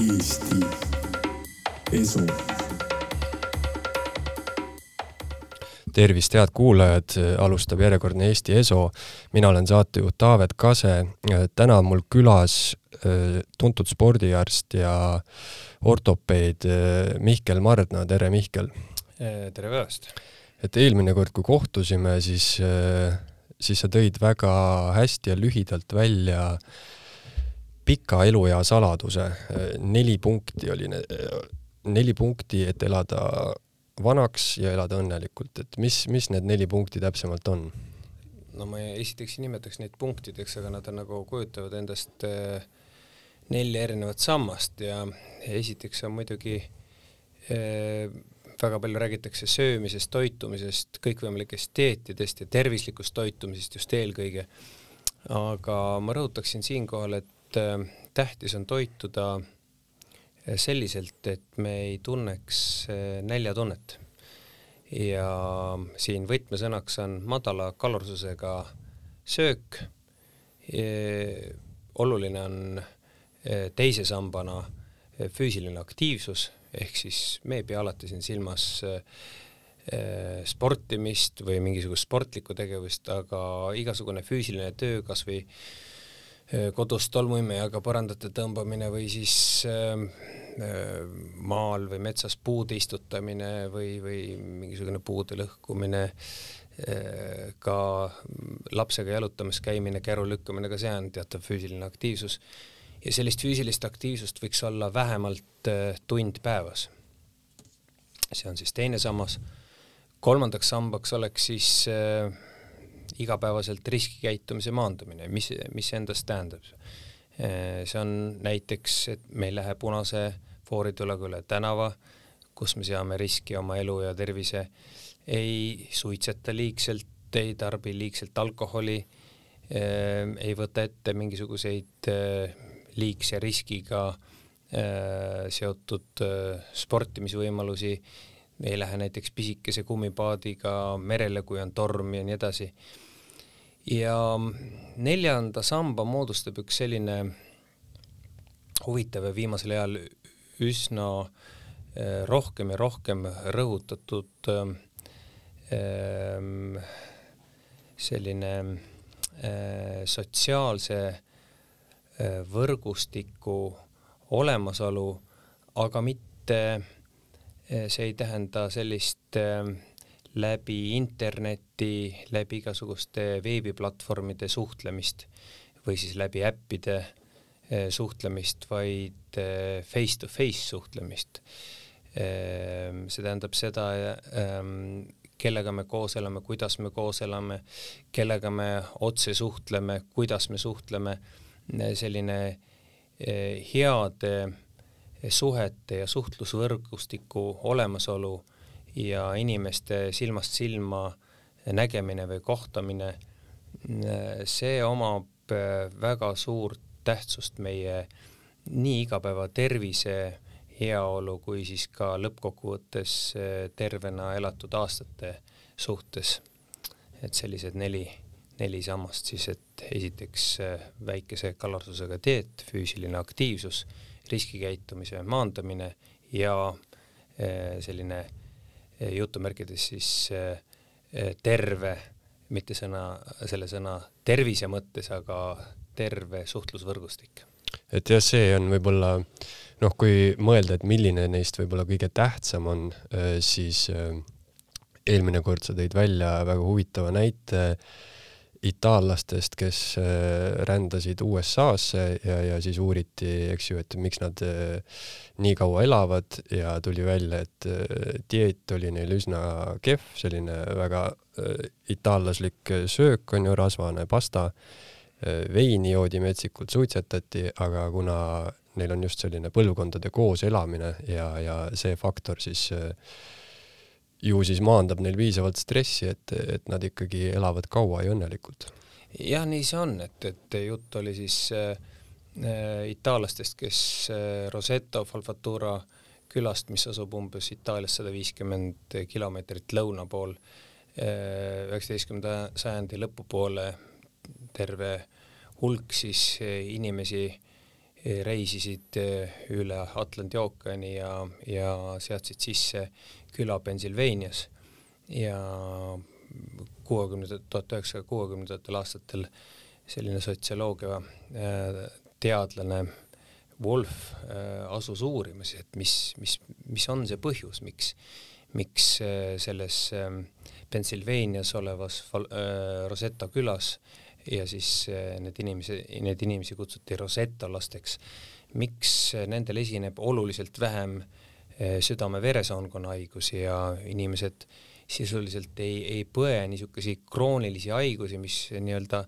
Eesti Esu. tervist, head kuulajad, alustab järjekordne Eesti Eso. mina olen saatejuht Taavet Kase. täna on mul külas äh, tuntud spordiarst ja ortopeed äh, Mihkel Mardna, tere Mihkel! tere päevast! et eelmine kord, kui kohtusime, siis, äh, siis sa tõid väga hästi ja lühidalt välja pika eluea saladuse. neli punkti oli, neli punkti, et elada vanaks ja elada õnnelikult, et mis, mis need neli punkti täpsemalt on? no ma esiteks ei nimetaks neid punktideks, aga nad on nagu kujutavad endast äh, nelja erinevat sammast ja esiteks on muidugi äh, väga palju räägitakse söömisest, toitumisest, kõikvõimalikest dieetidest ja tervislikust toitumisest just eelkõige. aga ma rõhutaksin siinkohal, et äh, tähtis on toituda selliselt, et me ei tunneks äh, näljatunnet. ja siin võtmesõnaks on madala kalorsusega söök. oluline on äh, teise sambana füüsiline aktiivsus ehk siis me ei pea alati siin silmas äh, sportimist või mingisugust sportlikku tegevust, aga igasugune füüsiline töö, kas või äh, kodus tolmuimejaga põrandate tõmbamine või siis äh, maal või metsas puude istutamine või, või mingisugune puude lõhkumine, ka lapsega jalutamas käimine, käru lükkamine, ka see on teatav füüsiline aktiivsus ja sellist füüsilist aktiivsust võiks olla vähemalt äh, tund päevas. see on siis teine sammas. kolmandaks sambaks oleks siis äh, igapäevaselt riskikäitumise maandamine, mis, mis see endast tähendab äh,? see on näiteks, et me ei lähe punase fooritulega üle tänava, kus me seame riski oma elu ja tervise, ei suitseta liigselt, ei tarbi liigselt alkoholi ei võta ette mingisuguseid liigse riskiga seotud sportimisvõimalusi, ei lähe näiteks pisikese kummipaadiga merele, kui on torm ja nii edasi. Ja neljanda samba moodustab üks selline huvitav ja viimasel ajal üsna äh, rohkem ja rohkem rõhutatud äh, selline äh, sotsiaalse võrgustiku olemasolu, aga mitte, see ei tähenda sellist äh, läbi interneti, läbi igasuguste veebiplatvormide suhtlemist või siis läbi äppide suhtlemist, vaid face-to-face -face suhtlemist. see tähendab seda, kellega me koos elame, kuidas me koos elame, kellega me otse suhtleme, kuidas me suhtleme selline eh, heade suhete ja suhtlusvõrgustiku olemasolu ja inimeste silmast silma nägemine või kohtamine, see omab eh, väga suurt tähtsust meie nii igapäeva tervise, heaolu kui siis ka lõppkokkuvõttes eh, tervena elatud aastate suhtes. et sellised neli neli sammast siis, et esiteks äh, väikese kalorsusega dieet, füüsiline aktiivsus, riskikäitumise maandamine ja äh, selline äh, jutumärkides siis terve, mitte sõna, selle sõna tervise mõttes, aga terve suhtlusvõrgustik. et jah, see on võib-olla noh, kui mõelda, et milline neist võib-olla kõige tähtsam on, siis eelmine kord sa tõid välja väga huvitava näite äh, itaallastest, kes äh, rändasid USA-sse ja, ja siis uuriti, eks ju, et miks nad äh, nii kaua elavad ja tuli välja, et äh, dieet oli neil üsna kehv, selline väga itaallaslik söök on ju, rasvane pasta, veini joodi metsikult, suitsetati, aga kuna neil on just selline põlvkondade koos elamine ja, ja see faktor siis äh, ju siis maandab neil piisavalt stressi, et, et nad ikkagi elavad kaua ja õnnelikult. jah, nii see on, et, et jutt oli siis äh, äh, itaallastest, kes äh, Roseto Falfatura külast, mis asub umbes Itaalias sada viiskümmend kilomeetrit lõuna pool, äh, üheksateistkümnenda sajandi lõpupoole terve hulk siis äh, inimesi reisisid üle Atlandi ookeani ja, ja seadsid sisse küla Pennsylvanias ja kuuekümnendat, tuhat üheksasaja kuuekümnendatel aastatel selline sotsioloogia äh, teadlane Wolf äh, asus uurima siis, et mis, mis, mis on see põhjus, miks, miks äh, selles Pennsylvanias olevas Rosetta külas ja siis need inimesi, neid inimesi kutsuti Rosetta lasteks, miks nendel esineb oluliselt vähem südame-veresoonkonna haigusi ja inimesed sisuliselt ei, ei põe niisuguseid kroonilisi haigusi, mis nii-öelda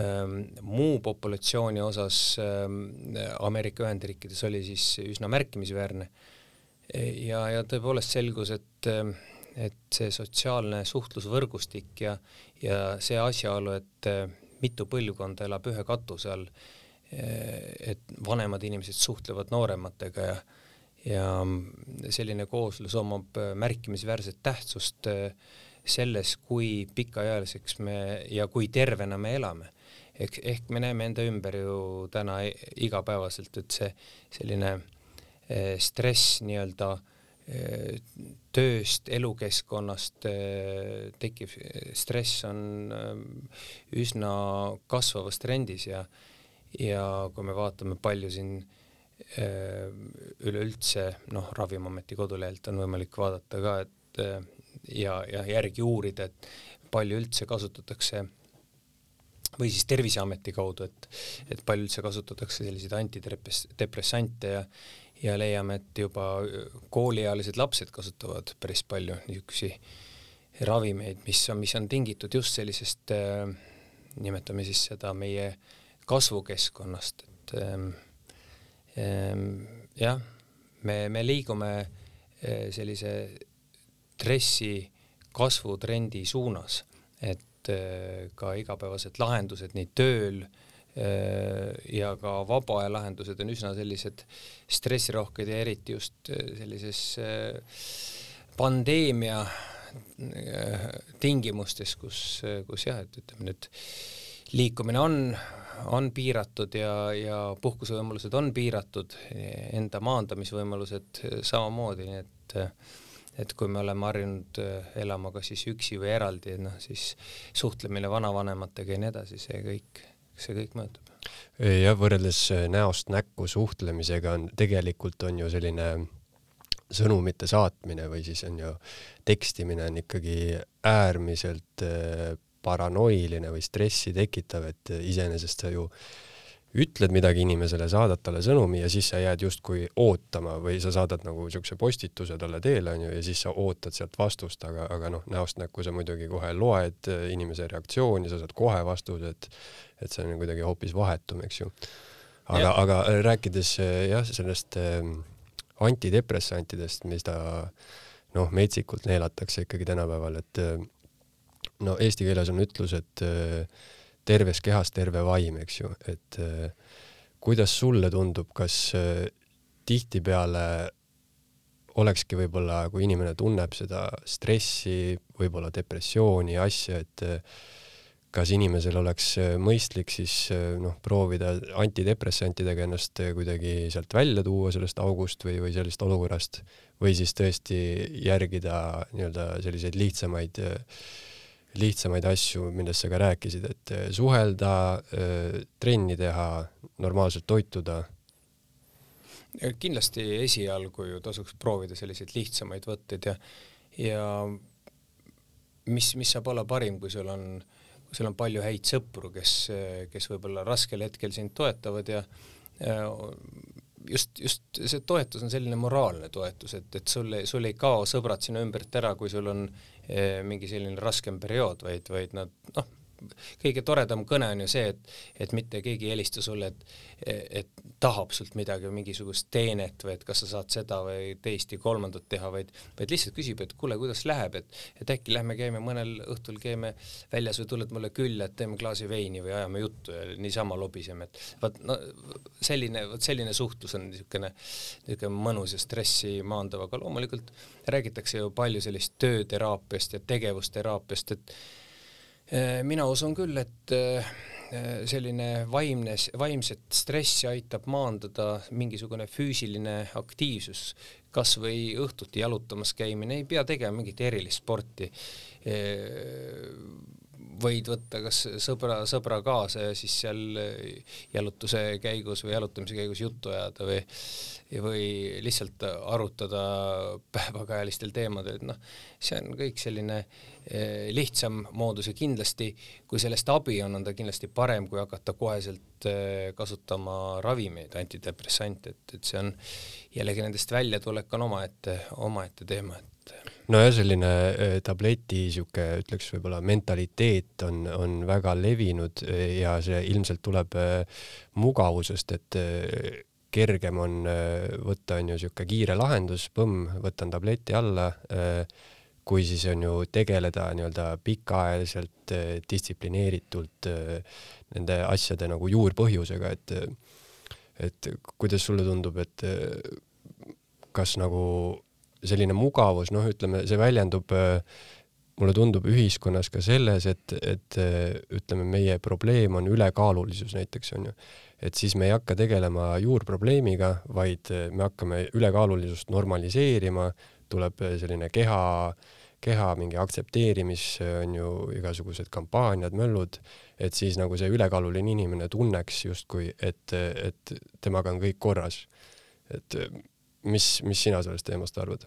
ähm, muu populatsiooni osas ähm, Ameerika Ühendriikides oli siis üsna märkimisväärne. ja, ja tõepoolest selgus, et, ähm, et see sotsiaalne suhtlusvõrgustik ja, ja see asjaolu, et äh, mitu põlvkonda elab ühe katuse all, äh, et vanemad inimesed suhtlevad noorematega ja ja selline kooslus omab äh, märkimisväärset tähtsust äh, selles, kui pikaealiseks me ja kui tervena me elame. ehk, ehk me näeme enda ümber ju täna igapäevaselt, et see selline äh, stress nii-öelda tööst, elukeskkonnast tekkiv stress on üsna kasvavas trendis ja ja kui me vaatame, palju siin Äh, üleüldse noh, Ravimiameti kodulehelt on võimalik vaadata ka, et ja, ja järgi uurida, et palju üldse kasutatakse või siis Terviseameti kaudu, et, et palju üldse kasutatakse selliseid antidepressante ja ja leiame, et juba kooliealised lapsed kasutavad päris palju niisuguseid ravimeid, mis on, mis on tingitud just sellisest äh,, nimetame siis seda meie kasvukeskkonnast, et äh, Ehm, jah, me, me liigume eh, sellise stressi kasvutrendi suunas, et eh, ka igapäevased lahendused nii tööl eh, ja ka vaba aja lahendused on üsna sellised stressirohked ja eriti just sellises pandeemia tingimustes, kus, kus jah, et ütleme nüüd liikumine on on piiratud ja, ja puhkusevõimalused on piiratud, enda maandamisvõimalused samamoodi, nii et et kui me oleme harjunud elama kas siis üksi või eraldi, noh, siis suhtlemine vanavanematega ja nii edasi, see kõik, see kõik mõjutab. jah, võrreldes näost näkku suhtlemisega on tegelikult on ju selline sõnumite saatmine või siis on ju tekstimine on ikkagi äärmiselt paranoiline või stressi tekitav, et iseenesest sa ju ütled midagi inimesele, saadad talle sõnumi ja siis sa jääd justkui ootama või sa saadad nagu niisuguse postituse talle teele, onju, ja siis sa ootad sealt vastust, aga, aga noh, näost näkku sa muidugi kohe loed inimese reaktsiooni, sa saad kohe vastuse, et et see on kuidagi hoopis vahetum, eks ju. aga, aga rääkides jah, sellest äh, antidepressantidest, mis ta noh, metsikult neelatakse ikkagi tänapäeval, et äh, no eesti keeles on ütlus, et äh, terves kehas terve vaim, eks ju, et äh, kuidas sulle tundub, kas äh, tihtipeale olekski võib-olla, kui inimene tunneb seda stressi, võib-olla depressiooni ja asja, et kas inimesel oleks mõistlik siis noh, proovida antidepressantidega ennast kuidagi sealt välja tuua sellest august või, või sellest olukorrast või siis tõesti järgida nii-öelda selliseid lihtsamaid äh, lihtsamaid asju, millest sa ka rääkisid, et äh, suhelda, äh, trenni teha, normaalselt toituda? kindlasti esialgu ju tasuks proovida selliseid lihtsamaid võtteid ja, ja mis, mis saab olla parim, kui sul on, kui sul on palju häid sõpru, kes, kes võib-olla raskel hetkel sind toetavad ja, ja just, just see toetus on selline moraalne toetus, et, et sul sul ei kao sõbrad sinu ümbert ära, kui sul on Eh, mingi selline raskem periood, vaid, vaid nad noh, kõige toredam kõne on ju see, et, et mitte keegi ei helista sulle, et, et tahab sult midagi, mingisugust teenet või et kas sa saad seda või teist ja kolmandat teha, vaid, vaid lihtsalt küsib, et kuule, kuidas läheb, et, et äkki lähme käime mõnel õhtul, käime väljas või tuled mulle külla, et teeme klaasi veini või ajame juttu ja niisama lobiseme, et vot no selline, vot selline suhtlus on niisugune, niisugune mõnus ja stressi maandav, aga loomulikult räägitakse ju palju sellist tööteraapiast ja tegevusteraapiast, et mina usun küll, et, eh, selline vaimne, vaimset stressi aitab maandada mingisugune füüsiline aktiivsus, kas või õhtuti jalutamas käimine, ei pea tegema mingit erilist sporti võid võtta kas sõbra, sõbra kaasa ja siis seal jalutuse käigus või jalutamise käigus juttu ajada või või lihtsalt arutada päevakajalistel teemadel, et noh, see on kõik selline eh, lihtsam moodus ja kindlasti kui sellest abi on, on ta kindlasti parem, kui hakata koheselt eh, kasutama ravimeid, antidepressante, et, et see on jällegi nendest väljatulek on omaette, omaette teema, et nojah, selline äh, tableti sihuke, ütleks võib-olla mentaliteet on, on väga levinud äh, ja see ilmselt tuleb äh, mugavusest, et kergem on võtta, on ju, sihuke kiire lahendus, põmm, võtan tableti alla, kui siis on ju tegeleda nii-öelda pikaajaliselt, distsiplineeritult nende asjade nagu juurpõhjusega, et et kuidas sulle tundub, et kas nagu selline mugavus, noh, ütleme, see väljendub äh, mulle tundub ühiskonnas ka selles, et, et äh, ütleme, meie probleem on ülekaalulisus näiteks onju, et siis me ei hakka tegelema juurprobleemiga, vaid äh, me hakkame ülekaalulisust normaliseerima, tuleb selline keha, keha mingi aktsepteerimis on ju igasugused kampaaniad, möllud, et siis nagu see ülekaaluline inimene tunneks justkui, et, et temaga on kõik korras. et mis, mis sina sellest teemast arvad?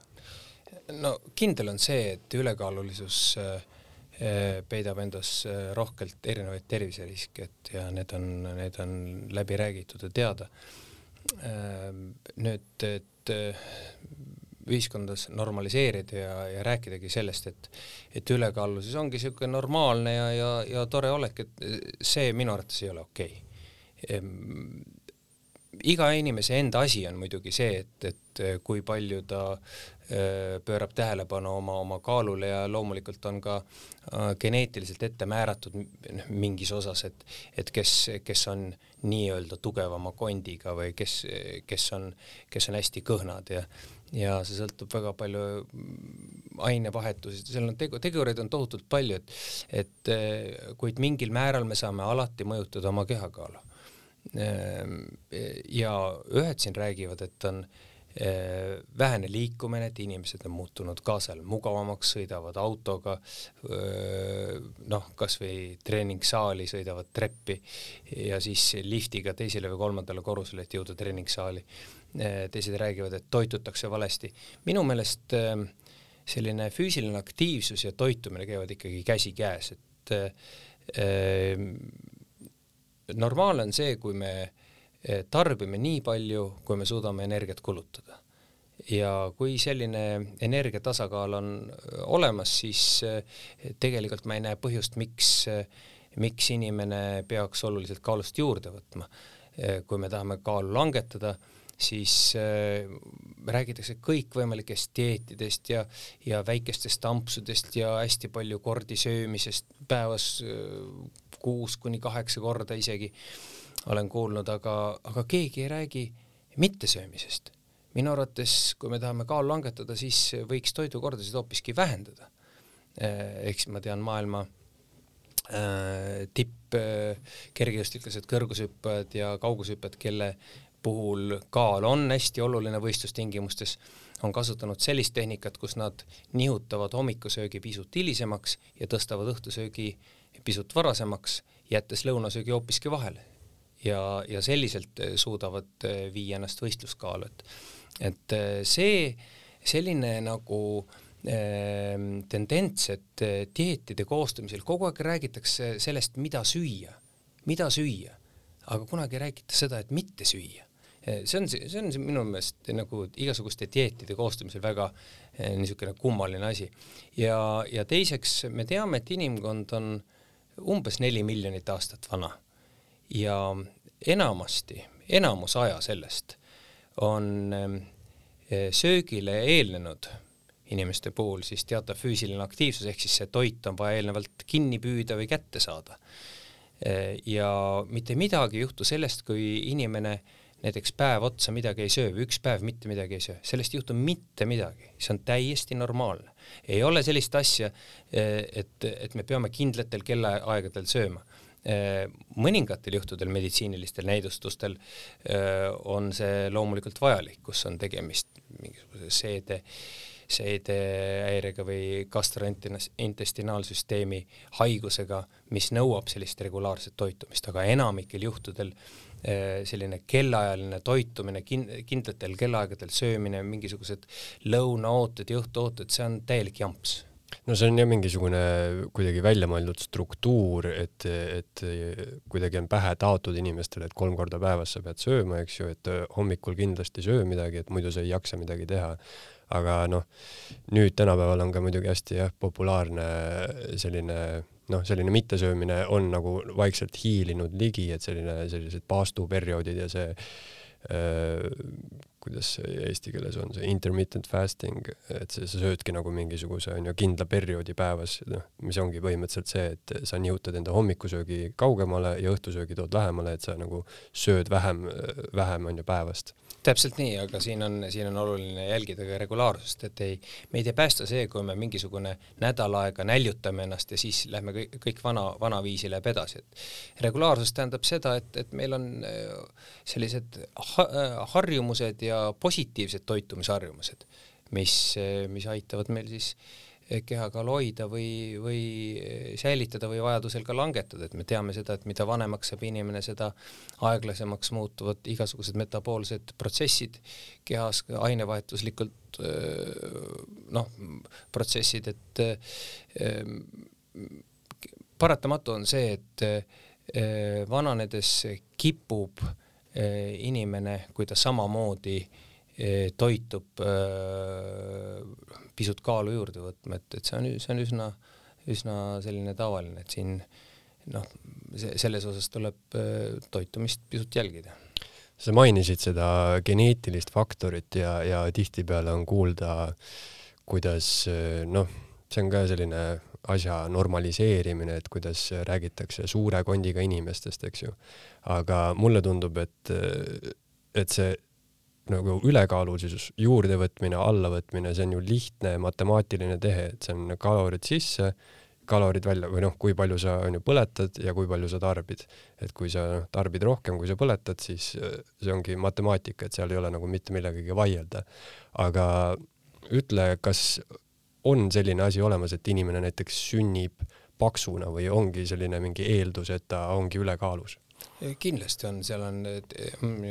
No kindel on see, et ülekaalulisus äh, äh, peidab endas äh, rohkelt erinevaid terviseriske, et ja need on, need on läbi räägitud ja teada. nüüd, et ühiskondas normaliseerida ja, ja rääkidagi sellest, et, et ülekaalulisus ongi niisugune normaalne ja, ja, ja tore olek, et see minu arvates ei ole okei okay iga inimese enda asi on muidugi see, et, et kui palju ta äh, pöörab tähelepanu oma, oma kaalule ja loomulikult on ka äh, geneetiliselt ette määratud mingis osas, et, et kes, kes on nii-öelda tugevama kondiga või kes, kes on, kes on hästi kõhnad ja ja see sõltub väga palju ainevahetusest, seal on tegu, tegureid on tohutult palju, et, et äh, kuid mingil määral me saame alati mõjutada oma kehakaalu ja ühed siin räägivad, et on eh, vähene liikumine, et inimesed on muutunud ka seal mugavamaks, sõidavad autoga, noh, kasvõi treeningsaali, sõidavad treppi ja siis liftiga teisele või kolmandale korrusele, et jõuda treeningsaali. Eh, teised räägivad, et toitutakse valesti. minu meelest ehm, selline füüsiline aktiivsus ja toitumine käivad ikkagi käsikäes, et ehm, normaalne on see, kui me eh, tarbime nii palju, kui me suudame energiat kulutada. ja kui selline energia tasakaal on eh, olemas, siis eh, tegelikult ma ei näe põhjust, miks, miks inimene peaks oluliselt kaalust juurde võtma. kui me tahame kaalu langetada, siis äh, räägitakse kõikvõimalikest dieetidest ja, ja väikestest ampsudest ja hästi palju kordi söömisest päevas äh, kuus kuni kaheksa korda isegi olen kuulnud, aga, aga keegi ei räägi mittesöömisest. minu arvates, kui me tahame kaalu langetada, siis võiks toidukordasid hoopiski vähendada. eks ma tean maailma äh, tipp äh, kergejõustiklased, kõrgushüppajad ja kaugushüppajad, kelle puhul kaal on hästi oluline võistlustingimustes, on kasutanud sellist tehnikat, kus nad nihutavad hommikusöögi pisut hilisemaks ja tõstavad õhtusöögi äh, pisut varasemaks, jättes lõunasöögi hoopiski vahele. ja, ja selliselt eh, suudavad eh, viia ennast võistluskaalu, et et eh, see selline nagu äh, tendents, et dieetide koostamisel kogu aeg räägitakse sellest, mida süüa, mida süüa, aga kunagi ei räägita seda, et mitte süüa see on, see on minu meelest nagu igasuguste dieetide koostamisel väga niisugune kummaline asi. ja, ja teiseks me teame, et inimkond on äh, umbes neli miljonit aastat vana ja enamasti, enamus aja sellest on ähm, söögile eelnenud inimeste puhul siis teatav füüsiline aktiivsus, ehk siis see toit on vaja eelnevalt kinni püüda või kätte saada. Äh, ja mitte midagi ei juhtu sellest, kui inimene näiteks päev otsa midagi ei söö või üks päev mitte midagi ei söö, sellest ei juhtu mitte midagi, see on täiesti normaalne. ei ole sellist asja, et, et me peame kindlatel kellaaegadel sööma. mõningatel juhtudel meditsiinilistel näidustustel on see loomulikult vajalik, kus on tegemist mingisuguse seede seedehäirega või gastrointestinaalsüsteemi haigusega, mis nõuab sellist regulaarset toitumist, aga enamikel juhtudel eh, selline kellaajaline toitumine, kin-, kindlatel kellaaegadel söömine, mingisugused lõunaooted, jõhtuooted, see on täielik jamps. No see on jah mingisugune kuidagi välja mõeldud struktuur, et, et kuidagi on pähe taotud inimestele, et kolm korda päevas sa pead sööma, eks ju, et hommikul kindlasti söö midagi, et muidu sa ei jaksa midagi teha. Aga noh, nüüd tänapäeval on ka muidugi hästi jah, populaarne selline noh, selline mittesöömine on nagu vaikselt hiilinud ligi, et selline, sellised paastuperioodid ja see öö, kuidas see eesti keeles on, see intermittent fasting, et sa söödki nagu mingisuguse on ju kindla perioodi päevas, noh, mis ongi põhimõtteliselt see, et sa nihutad enda hommikusöögi kaugemale ja õhtusöögi tood lähemale, et sa nagu sööd vähem, vähem on ju päevast täpselt nii, aga siin on, siin on oluline jälgida ka regulaarsust, et ei, meid ei päästa see, kui me mingisugune nädal aega näljutame ennast ja siis lähme kõik, kõik vana, vanaviisi läheb edasi, et regulaarsus tähendab seda, et, et meil on äh, sellised ha äh, harjumused ja positiivsed toitumisharjumused, mis, mis aitavad meil siis äh, kehakaalu hoida või, või säilitada või vajadusel ka langetada, et me teame seda, et mida vanemaks saab inimene, seda aeglasemaks muutuvad igasugused metaboolsed protsessid kehas, ainevahetuslikult noh, protsessid, et paratamatu on see, et vananedes kipub inimene, kui ta samamoodi toitub pisut kaalu juurde võtma, et, et see on, see on üsna, üsna selline tavaline, et siin noh, selles osas tuleb äh, toitumist pisut jälgida. sa mainisid seda geneetilist faktorit ja, ja tihtipeale on kuulda, kuidas noh, see on ka selline asja normaliseerimine, et kuidas räägitakse suure kondiga inimestest, eks ju. aga mulle tundub, et, et see nagu ülekaalulisus juurdevõtmine, allavõtmine, see on ju lihtne matemaatiline tehe, et see on kalorid sisse, kalorid välja või noh, kui palju sa on ju põletad ja kui palju sa tarbid. et kui sa noh, tarbid rohkem, kui sa põletad, siis äh, see ongi matemaatika, et seal ei ole nagu mitte millegagi vaielda. aga ütle, kas on selline asi olemas, et inimene näiteks sünnib paksuna või ongi selline mingi eeldus, et ta ongi ülekaalus? kindlasti on, seal on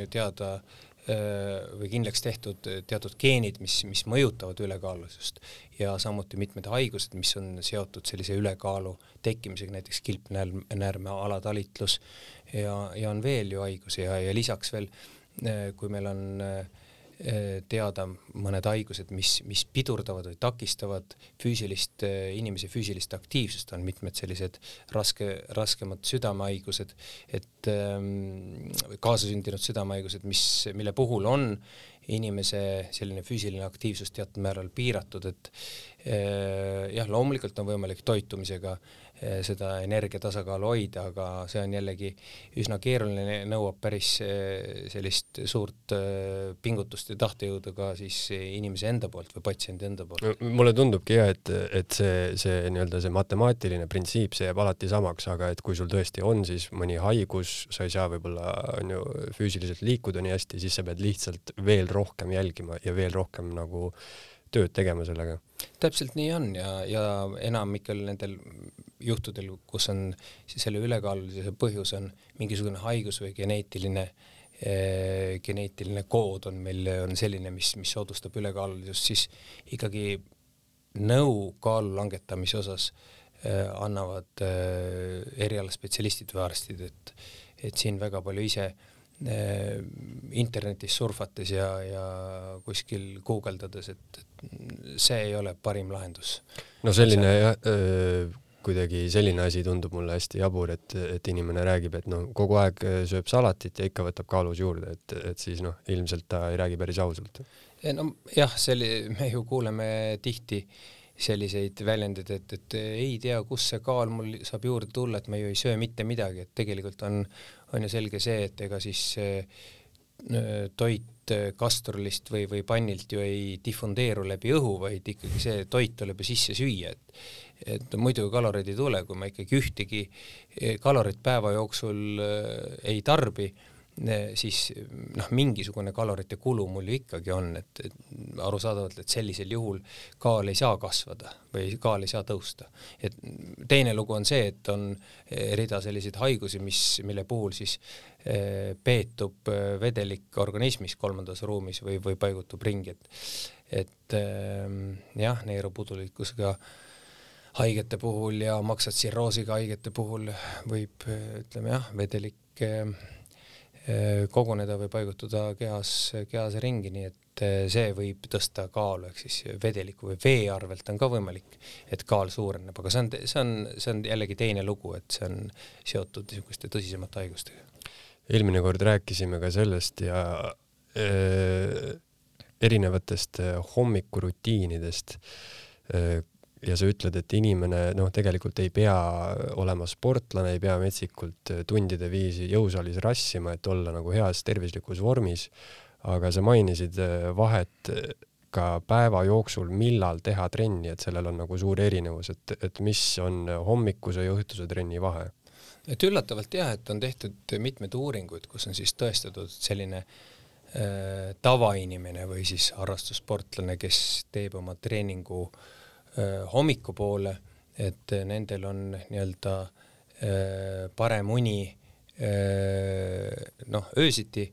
teada äh, Äh, või kindlaks tehtud teatud geenid, mis, mis mõjutavad ülekaalulisust ja samuti mitmed haigused, mis on seotud sellise ülekaalu tekkimisega, näiteks kilpnäärme alatalitlus ja, ja on veel ju haigusi ja, ja lisaks veel, kui meil on äh, teada mõned haigused, mis, mis pidurdavad või takistavad füüsilist, eh, inimese füüsilist aktiivsust, on mitmed sellised raske, raskemad südamehaigused, et ähm, kaasasündinud südamehaigused, mis, mille puhul on inimese selline füüsiline aktiivsus teatud määral piiratud, et äh, jah, loomulikult on võimalik toitumisega äh, Eh, seda energia tasakaalu hoida, aga see on jällegi üsna keeruline, nõuab päris eh, sellist suurt eh, pingutust ja tahtejõudu ka siis inimese enda poolt või patsiendi enda poolt. mulle tundubki jah, et, et see, see nii-öelda see matemaatiline printsiip, see jääb alati samaks, aga et kui sul tõesti on siis mõni haigus, sa ei saa võib-olla on ju füüsiliselt liikuda nii hästi, siis sa pead lihtsalt veel rohkem jälgima ja veel rohkem nagu tööd tegema sellega. täpselt nii on ja, ja enamikel nendel juhtudel, kus on selle ülekaalulisuse põhjus on mingisugune haigus või geneetiline eh, geneetiline kood on meil, on selline, mis, mis soodustab ülekaalulisust, siis ikkagi nõu kaalu langetamise osas eh, annavad eh, erialaspetsialistid või arstid, et et siin väga palju ise Äh, internetis surfates ja, ja kuskil guugeldades, et, see ei ole parim lahendus. no selline jah, äh, kuidagi selline asi tundub mulle hästi jabur, et, et inimene räägib, et noh, kogu aeg äh, sööb salatit ja ikka võtab kaalus juurde, et, et siis noh, ilmselt ta ei räägi päris ausalt. nojah, selli-, me ju kuuleme tihti selliseid väljendeid, et, et ei tea, kust see kaal mul saab juurde tulla, et ma ju ei söö mitte midagi, et tegelikult on, on ju selge see, et ega siis toit äh, kastrulist või, või pannilt ju ei difundeeru läbi õhu, vaid ikkagi see toit tuleb ju sisse süüa, et et muidu kaloreid ei tule, kui ma ikkagi ühtegi äh, kalorit päeva jooksul ei tarbi siis noh, mingisugune kalorite kulu mul ju ikkagi on, et, et arusaadavalt, et sellisel juhul kaal ei saa kasvada või kaal ei saa tõusta. et teine lugu on see, et on rida selliseid haigusi, mis, mille puhul siis peetub eh, vedelik organismis kolmandas ruumis või, või paigutub ringi, et et ehm, jah, neerupudulikkusega haigete puhul ja maksatsirroosiga haigete puhul võib ütleme jah, vedelik eh, Eh, koguneda või paigutuda kehas, kehas ringi, nii et eh, see võib tõsta kaalu, ehk siis vedeliku või vee arvelt on ka võimalik, et kaal suureneb, aga see on, see on, see on jällegi teine lugu, et see on seotud niisuguste tõsisemate haigustega. Eelmine kord rääkisime ka sellest ja äh, erinevatest hommikurutiinidest äh, ja sa ütled, et inimene noh, tegelikult ei pea olema sportlane, ei pea metsikult tundide viisi jõusaalis rassima, et olla nagu heas tervislikus vormis. aga sa mainisid äh, vahet ka päeva jooksul, millal teha trenni, et sellel on nagu suur erinevus, et, et mis on hommikuse ja õhtuse trenni vahe? Et üllatavalt jah, et on tehtud mitmeid uuringuid, kus on siis tõestatud selline äh, tavainimene või siis harrastussportlane, kes teeb oma treeningu äh, Äh, hommikupoole, et nendel on nii-öelda äh, parem uni äh, noh, öösiti.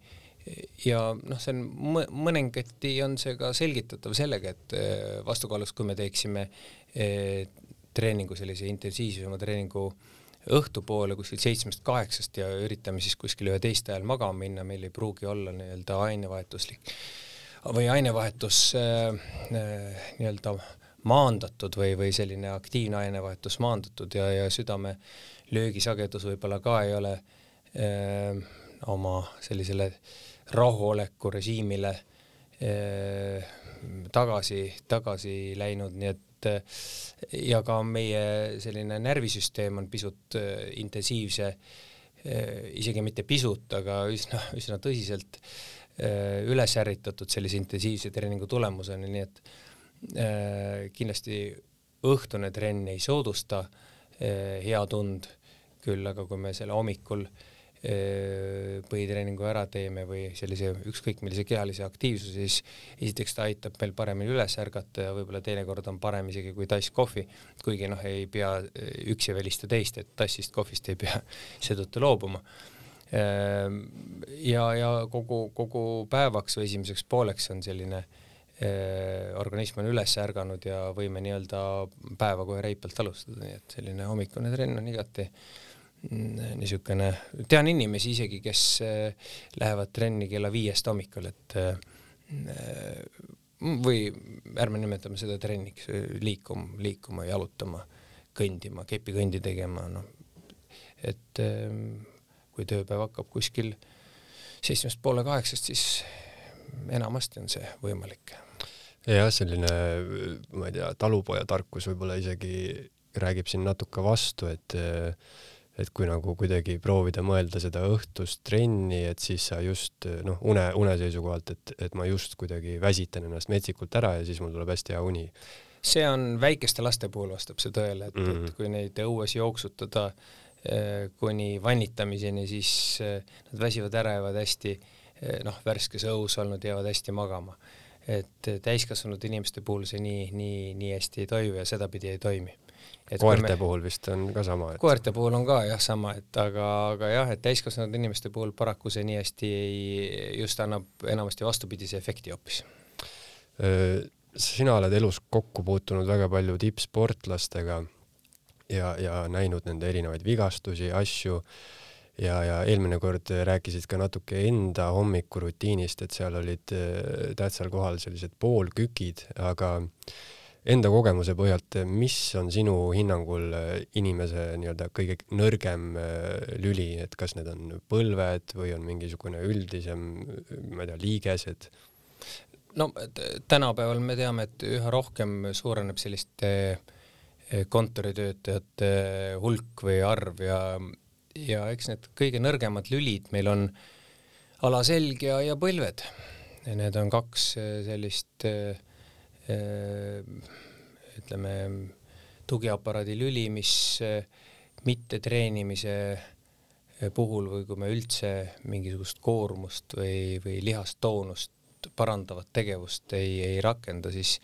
Ja noh, see on mõningati on see ka selgitatav sellega, et vastukaaluks, kui me teeksime treeningu, sellise intensiivsema treeningu õhtupoole kuskil seitsmest-kaheksast ja üritame siis kuskil üheteist ajal magama minna, meil ei pruugi olla nii-öelda ainevahetuslik või ainevahetus äh, nii-öelda äh, maandatud või, või selline aktiivne ainevahetus maandatud ja, ja südame löögisagedus võib-olla ka ei ole ehm, oma sellisele rahuoleku režiimile ehm, tagasi, tagasi läinud, nii et ja ka meie selline närvisüsteem on pisut öö, intensiivse, isegi mitte pisut, aga üsna, üsna tõsiselt üles ärritatud sellise intensiivse treeningu tulemusena, nii et kindlasti õhtune trenn ei soodusta hea tund, küll aga kui me selle hommikul äh, põhitreeningu ära teeme või sellise ükskõik millise kehalise aktiivsuse, siis esiteks ta aitab meil paremini üles ärgata ja võib-olla teinekord on parem isegi kui tass kohvi, kuigi noh, ei pea üks ei välista teist, et tassist kohvist ei pea seetõttu loobuma. ja, ja kogu, kogu päevaks või esimeseks pooleks on selline Äh, organism on üles ärganud ja võime nii-öelda päeva kohe reipalt alustada, nii et selline hommikune trenn on igati mm, niisugune, tean inimesi isegi, kes äh, lähevad trenni kella viiest hommikul, et äh, või ärme nimetame seda trenniks, liikuma, liikuma, jalutama, kõndima, kepikõndi tegema, noh, et kui tööpäev hakkab kuskil seitsmest poole kaheksast, siis enamasti on see võimalik. Jah, selline, ma ei tea, talupojatarkus võib-olla isegi räägib siin natuke vastu, et et kui nagu kuidagi proovida mõelda seda õhtust trenni, et siis sa just noh, une, une seisukohalt, et, et ma just kuidagi väsitan ennast metsikult ära ja siis mul tuleb hästi hea uni. see on väikeste laste puhul vastab see tõele, et mm, -hmm. et kui neid õues jooksutada eh, kuni vannitamiseni, siis eh, nad väsivad ära, jäävad hästi eh, noh, värskes õhus olnud, jäävad hästi magama et täiskasvanud inimeste puhul see nii, nii, nii hästi ei toimu ja sedapidi ei toimi. Koerte me... puhul vist on ka sama et...? koerte puhul on ka jah sama, et aga, aga jah, et täiskasvanud inimeste puhul paraku see nii hästi ei, just annab enamasti vastupidise efekti hoopis. sina oled elus kokku puutunud väga palju tippsportlastega ja, ja näinud nende erinevaid vigastusi, asju ja, ja eelmine kord rääkisid ka natuke enda hommikurutiinist, et seal olid äh, tähtsal kohal sellised poolkükid, aga enda kogemuse põhjalt, mis on sinu hinnangul äh, inimese nii-öelda kõige nõrgem äh, lüli, et kas need on põlved või on mingisugune üldisem, ma ei tea, liigesed? no tänapäeval me teame, et üha rohkem suureneb selliste kontoritöötajate hulk või arv ja ja eks need kõige nõrgemad lülid meil on alaselg ja, ja põlved. need on kaks sellist ütleme, tugiaparaadi lüli, mis mitte treenimise puhul või kui me üldse mingisugust koormust või, või lihastoonust parandavat tegevust ei, ei rakenda, siis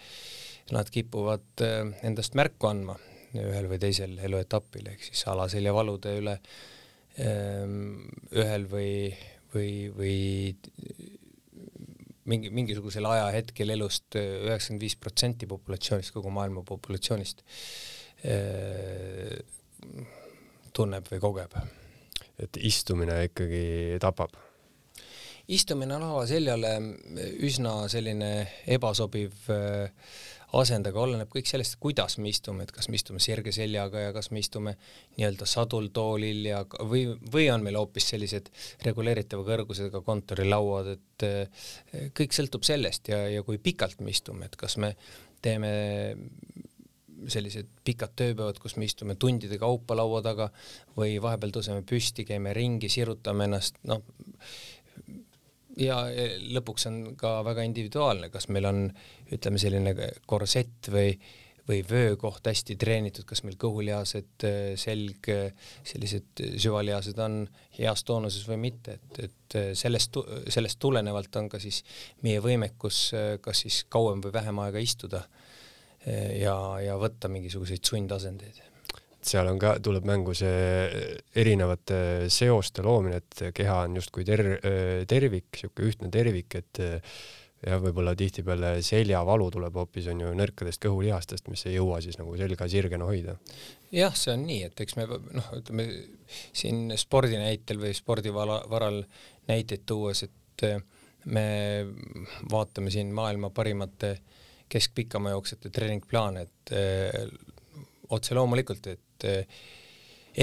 nad kipuvad endast märku andma ühel või teisel eluetapil, ehk siis alaseljavalude üle ehm, ühel või, või, või mingi, mingisugusel ajahetkel elust üheksakümmend viis protsenti populatsioonist, kogu maailma populatsioonist ehm, tunneb või kogeb. et istumine ikkagi tapab? istumine lava seljale üsna selline ebasobiv äh, asend, aga oleneb kõik sellest, kuidas me istume, et kas me istume sirge seljaga ja kas me istume nii-öelda sadultoolil ja või, või on meil hoopis sellised reguleeritava kõrgusega kontorilauad, et eh, kõik sõltub sellest ja, ja kui pikalt me istume, et kas me teeme sellised pikad tööpäevad, kus me istume tundide kaupa laua taga või vahepeal tõuseme püsti, käime ringi, sirutame ennast, noh, ja lõpuks on ka väga individuaalne, kas meil on ütleme selline korsett või, või vöökoht hästi treenitud, kas meil kõhulihased, selg, sellised süvalihased on heas toonuses või mitte, et, et sellest, sellest tulenevalt on ka siis meie võimekus kas siis kauem või vähem aega istuda ja, ja võtta mingisuguseid sundasendeid seal on ka, tuleb mängu see erinevate seoste loomine, et keha on justkui ter-, tervik, niisugune ühtne tervik, et ja võib-olla tihtipeale seljavalu tuleb hoopis on ju nõrkadest kõhulihastest, mis ei jõua siis nagu selga sirgena hoida. jah, see on nii, et eks me noh, ütleme siin spordi näitel või spordivala, varal näiteid tuues, et me vaatame siin maailma parimate keskpikamajooksjate treeningplaane, et otse loomulikult, et eh,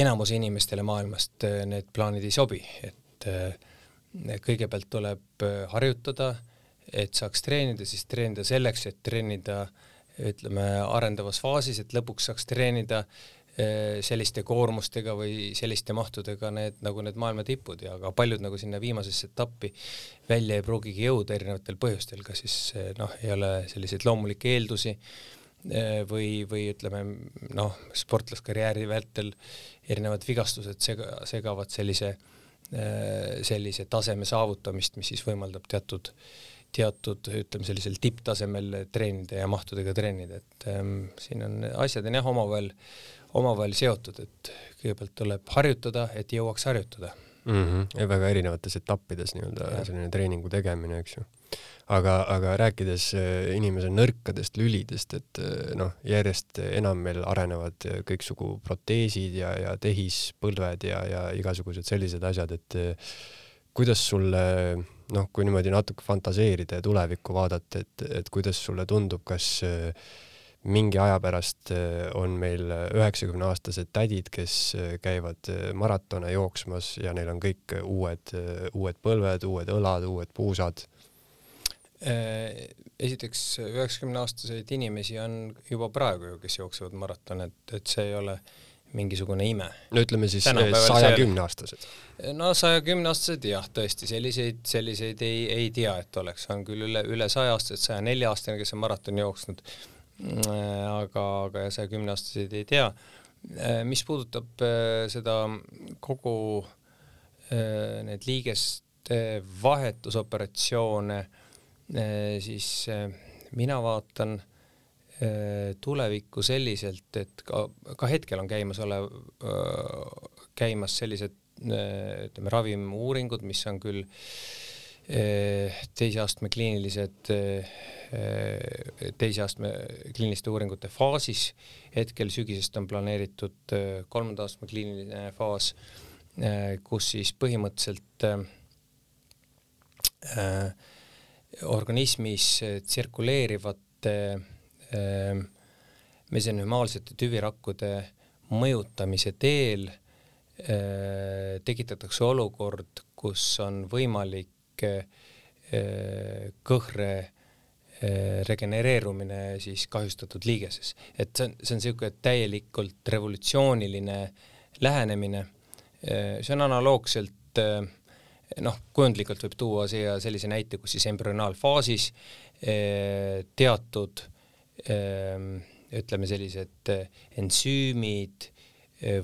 enamuse inimestele maailmast eh, need plaanid ei sobi, et eh, kõigepealt tuleb harjutada, et saaks treenida, siis treenida selleks, et treenida ütleme arendavas faasis, et lõpuks saaks treenida selliste koormustega või selliste mahtudega need nagu need maailma tipud. Ja ka paljud nagu sinna viimasesse etappi välja ei pruugigi jõuda erinevatel põhjustel, kas siis noh, ei ole selliseid loomulikke eeldusi Eh, või, või ütleme noh, sportlaskarjääri vältel erinevad vigastused sega, segavad sellise, eh, sellise taseme saavutamist, mis siis võimaldab teatud, teatud ütleme sellisel tipptasemel treenida ja mahtudega treenida, et ähm, siin on asjad on jah, omavahel, omavahel seotud, et kõigepealt tuleb harjutada, et jõuaks harjutada mm. -hmm. ja väga erinevates etappides nii-öelda selline treeningu tegemine, eks ju aga, aga rääkides äh, inimese nõrkadest lülidest, et äh, noh, järjest enam meil arenevad äh, kõiksugu proteesid ja, ja tehispõlved ja, ja igasugused sellised asjad, et kuidas sulle noh, kui niimoodi natuke fantaseerida ja tulevikku vaadata, et, et kuidas sulle tundub, kas mingi aja pärast on meil üheksakümne aastased tädid, kes käivad maratone jooksmas ja neil on kõik uued, uued põlved, uued õlad, uued puusad esiteks üheksakümne aastaseid inimesi on juba praegu ju, kes jooksevad maratone, et, et see ei ole mingisugune ime. no ütleme siis saja kümne aastased. no saja kümne aastased jah, tõesti selliseid, selliseid ei, ei tea, et oleks, on küll üle, üle saja aastased, saja nelja aastane, kes on maratoni jooksnud. Äh, aga, aga saja kümne aastaseid ei tea. Äh, mis puudutab seda kogu need liigeste vahetusoperatsioone Äh, siis äh, mina vaatan äh, tulevikku selliselt, et ka, ka hetkel on käimas olev, käimas sellised ütleme, ravimiuuringud, mis on küll teise astme kliinilised, teise astme kliiniliste uuringute faasis, hetkel sügisest on planeeritud kolmanda astme kliiniline faas, kus siis põhimõtteliselt äh, organismis tsirkuleerivate äh, mesenümaalsete tüvirakkude mõjutamise teel äh, tekitatakse olukord, kus on võimalik kõhre regenereerumine siis kahjustatud liigeses. et see on, see on niisugune täielikult revolutsiooniline lähenemine äh,, see on analoogselt äh, noh, kujundlikult võib tuua siia sellise näite, kus siis embrüonaalfaasis eh, teatud ehm, ütleme, sellised ensüümid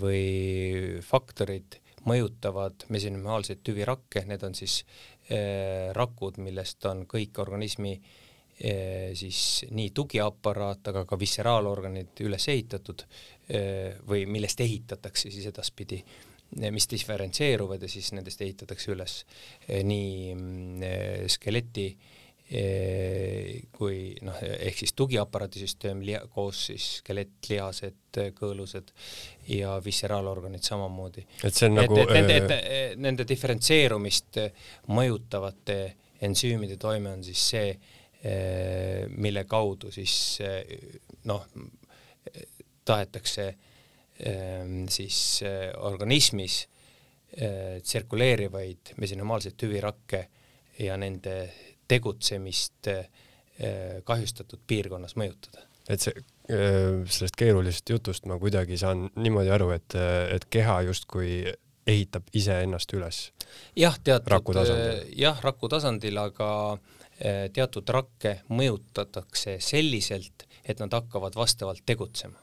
või faktorid mõjutavad mesenümaalseid tüvirakke, need on siis rakud, millest on kõik organismi siis nii tugiaparaat, aga ka visceraalorganid üles ehitatud või millest ehitatakse siis edaspidi, mis diferentseeruvad ja siis nendest ehitatakse üles nii mm, skeleti kui noh, ehk siis tugiaparaadisüsteem koos siis skelett, lihased, kõõlused ja visceraalorganid samamoodi. et see on et, nagu et, nende, et nende diferentseerumist mõjutavate ensüümide toime on siis see, Eh, mille kaudu siis eh, noh, tahetakse eh, siis organismis tsirkuleerivaid mesenümaalseid tüvirakke ja nende tegutsemist kahjustatud piirkonnas mõjutada. et see, sellest keerulisest jutust ma kuidagi saan niimoodi aru, et, et keha justkui ehitab iseennast üles. jah, teatud, jah, raku tasandil, aga Eh, teatud rakke mõjutatakse selliselt, et nad hakkavad vastavalt tegutsema.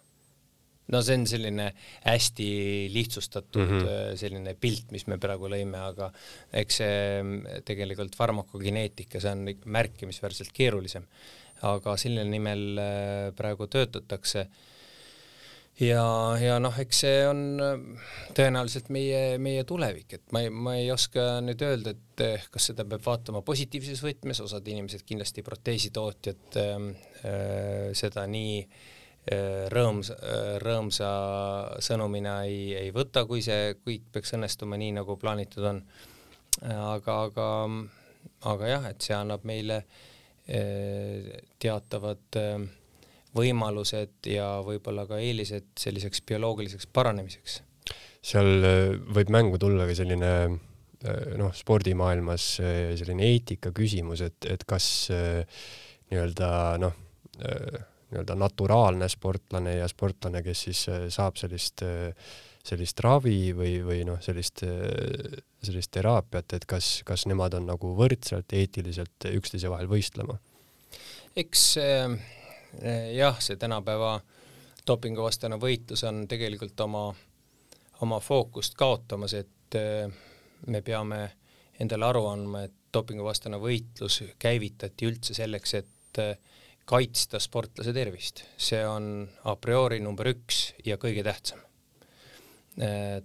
No see on selline hästi lihtsustatud mm -hmm. selline pilt, mis me praegu lõime, aga eks see mm, tegelikult farmakogeneetika, see on märkimisväärselt keerulisem. aga selle nimel eh, praegu töötatakse ja, ja noh, eks see on äh, tõenäoliselt meie, meie tulevik, et ma ei, ma ei oska nüüd öelda, et eh, kas seda peab vaatama positiivses võtmes, osad inimesed kindlasti proteesitootjad äh, äh, seda nii äh, rõõmsa äh,, rõõmsa sõnumina ei, ei võta, kui see kõik peaks õnnestuma nii, nagu plaanitud on. aga, aga, aga jah, et see annab meile äh, teatavad äh, võimalused ja võib-olla ka eelised selliseks bioloogiliseks paranemiseks. seal äh, võib mängu tulla ka selline äh, noh, spordimaailmas äh, selline eetika küsimus, et, et kas nii-öelda noh, nii-öelda naturaalne sportlane ja sportlane, kes siis saab sellist, sellist ravi või, või noh, sellist, sellist teraapiat, et kas, kas nemad on nagu võrdselt eetiliselt üksteise vahel võistlema? eks äh jah, see tänapäeva dopinguvastane võitlus on tegelikult oma, oma fookust kaotamas, et me peame endale aru andma, et dopinguvastane võitlus käivitati üldse selleks, et eh, kaitsta sportlase tervist, see on a priori number üks ja kõige tähtsam.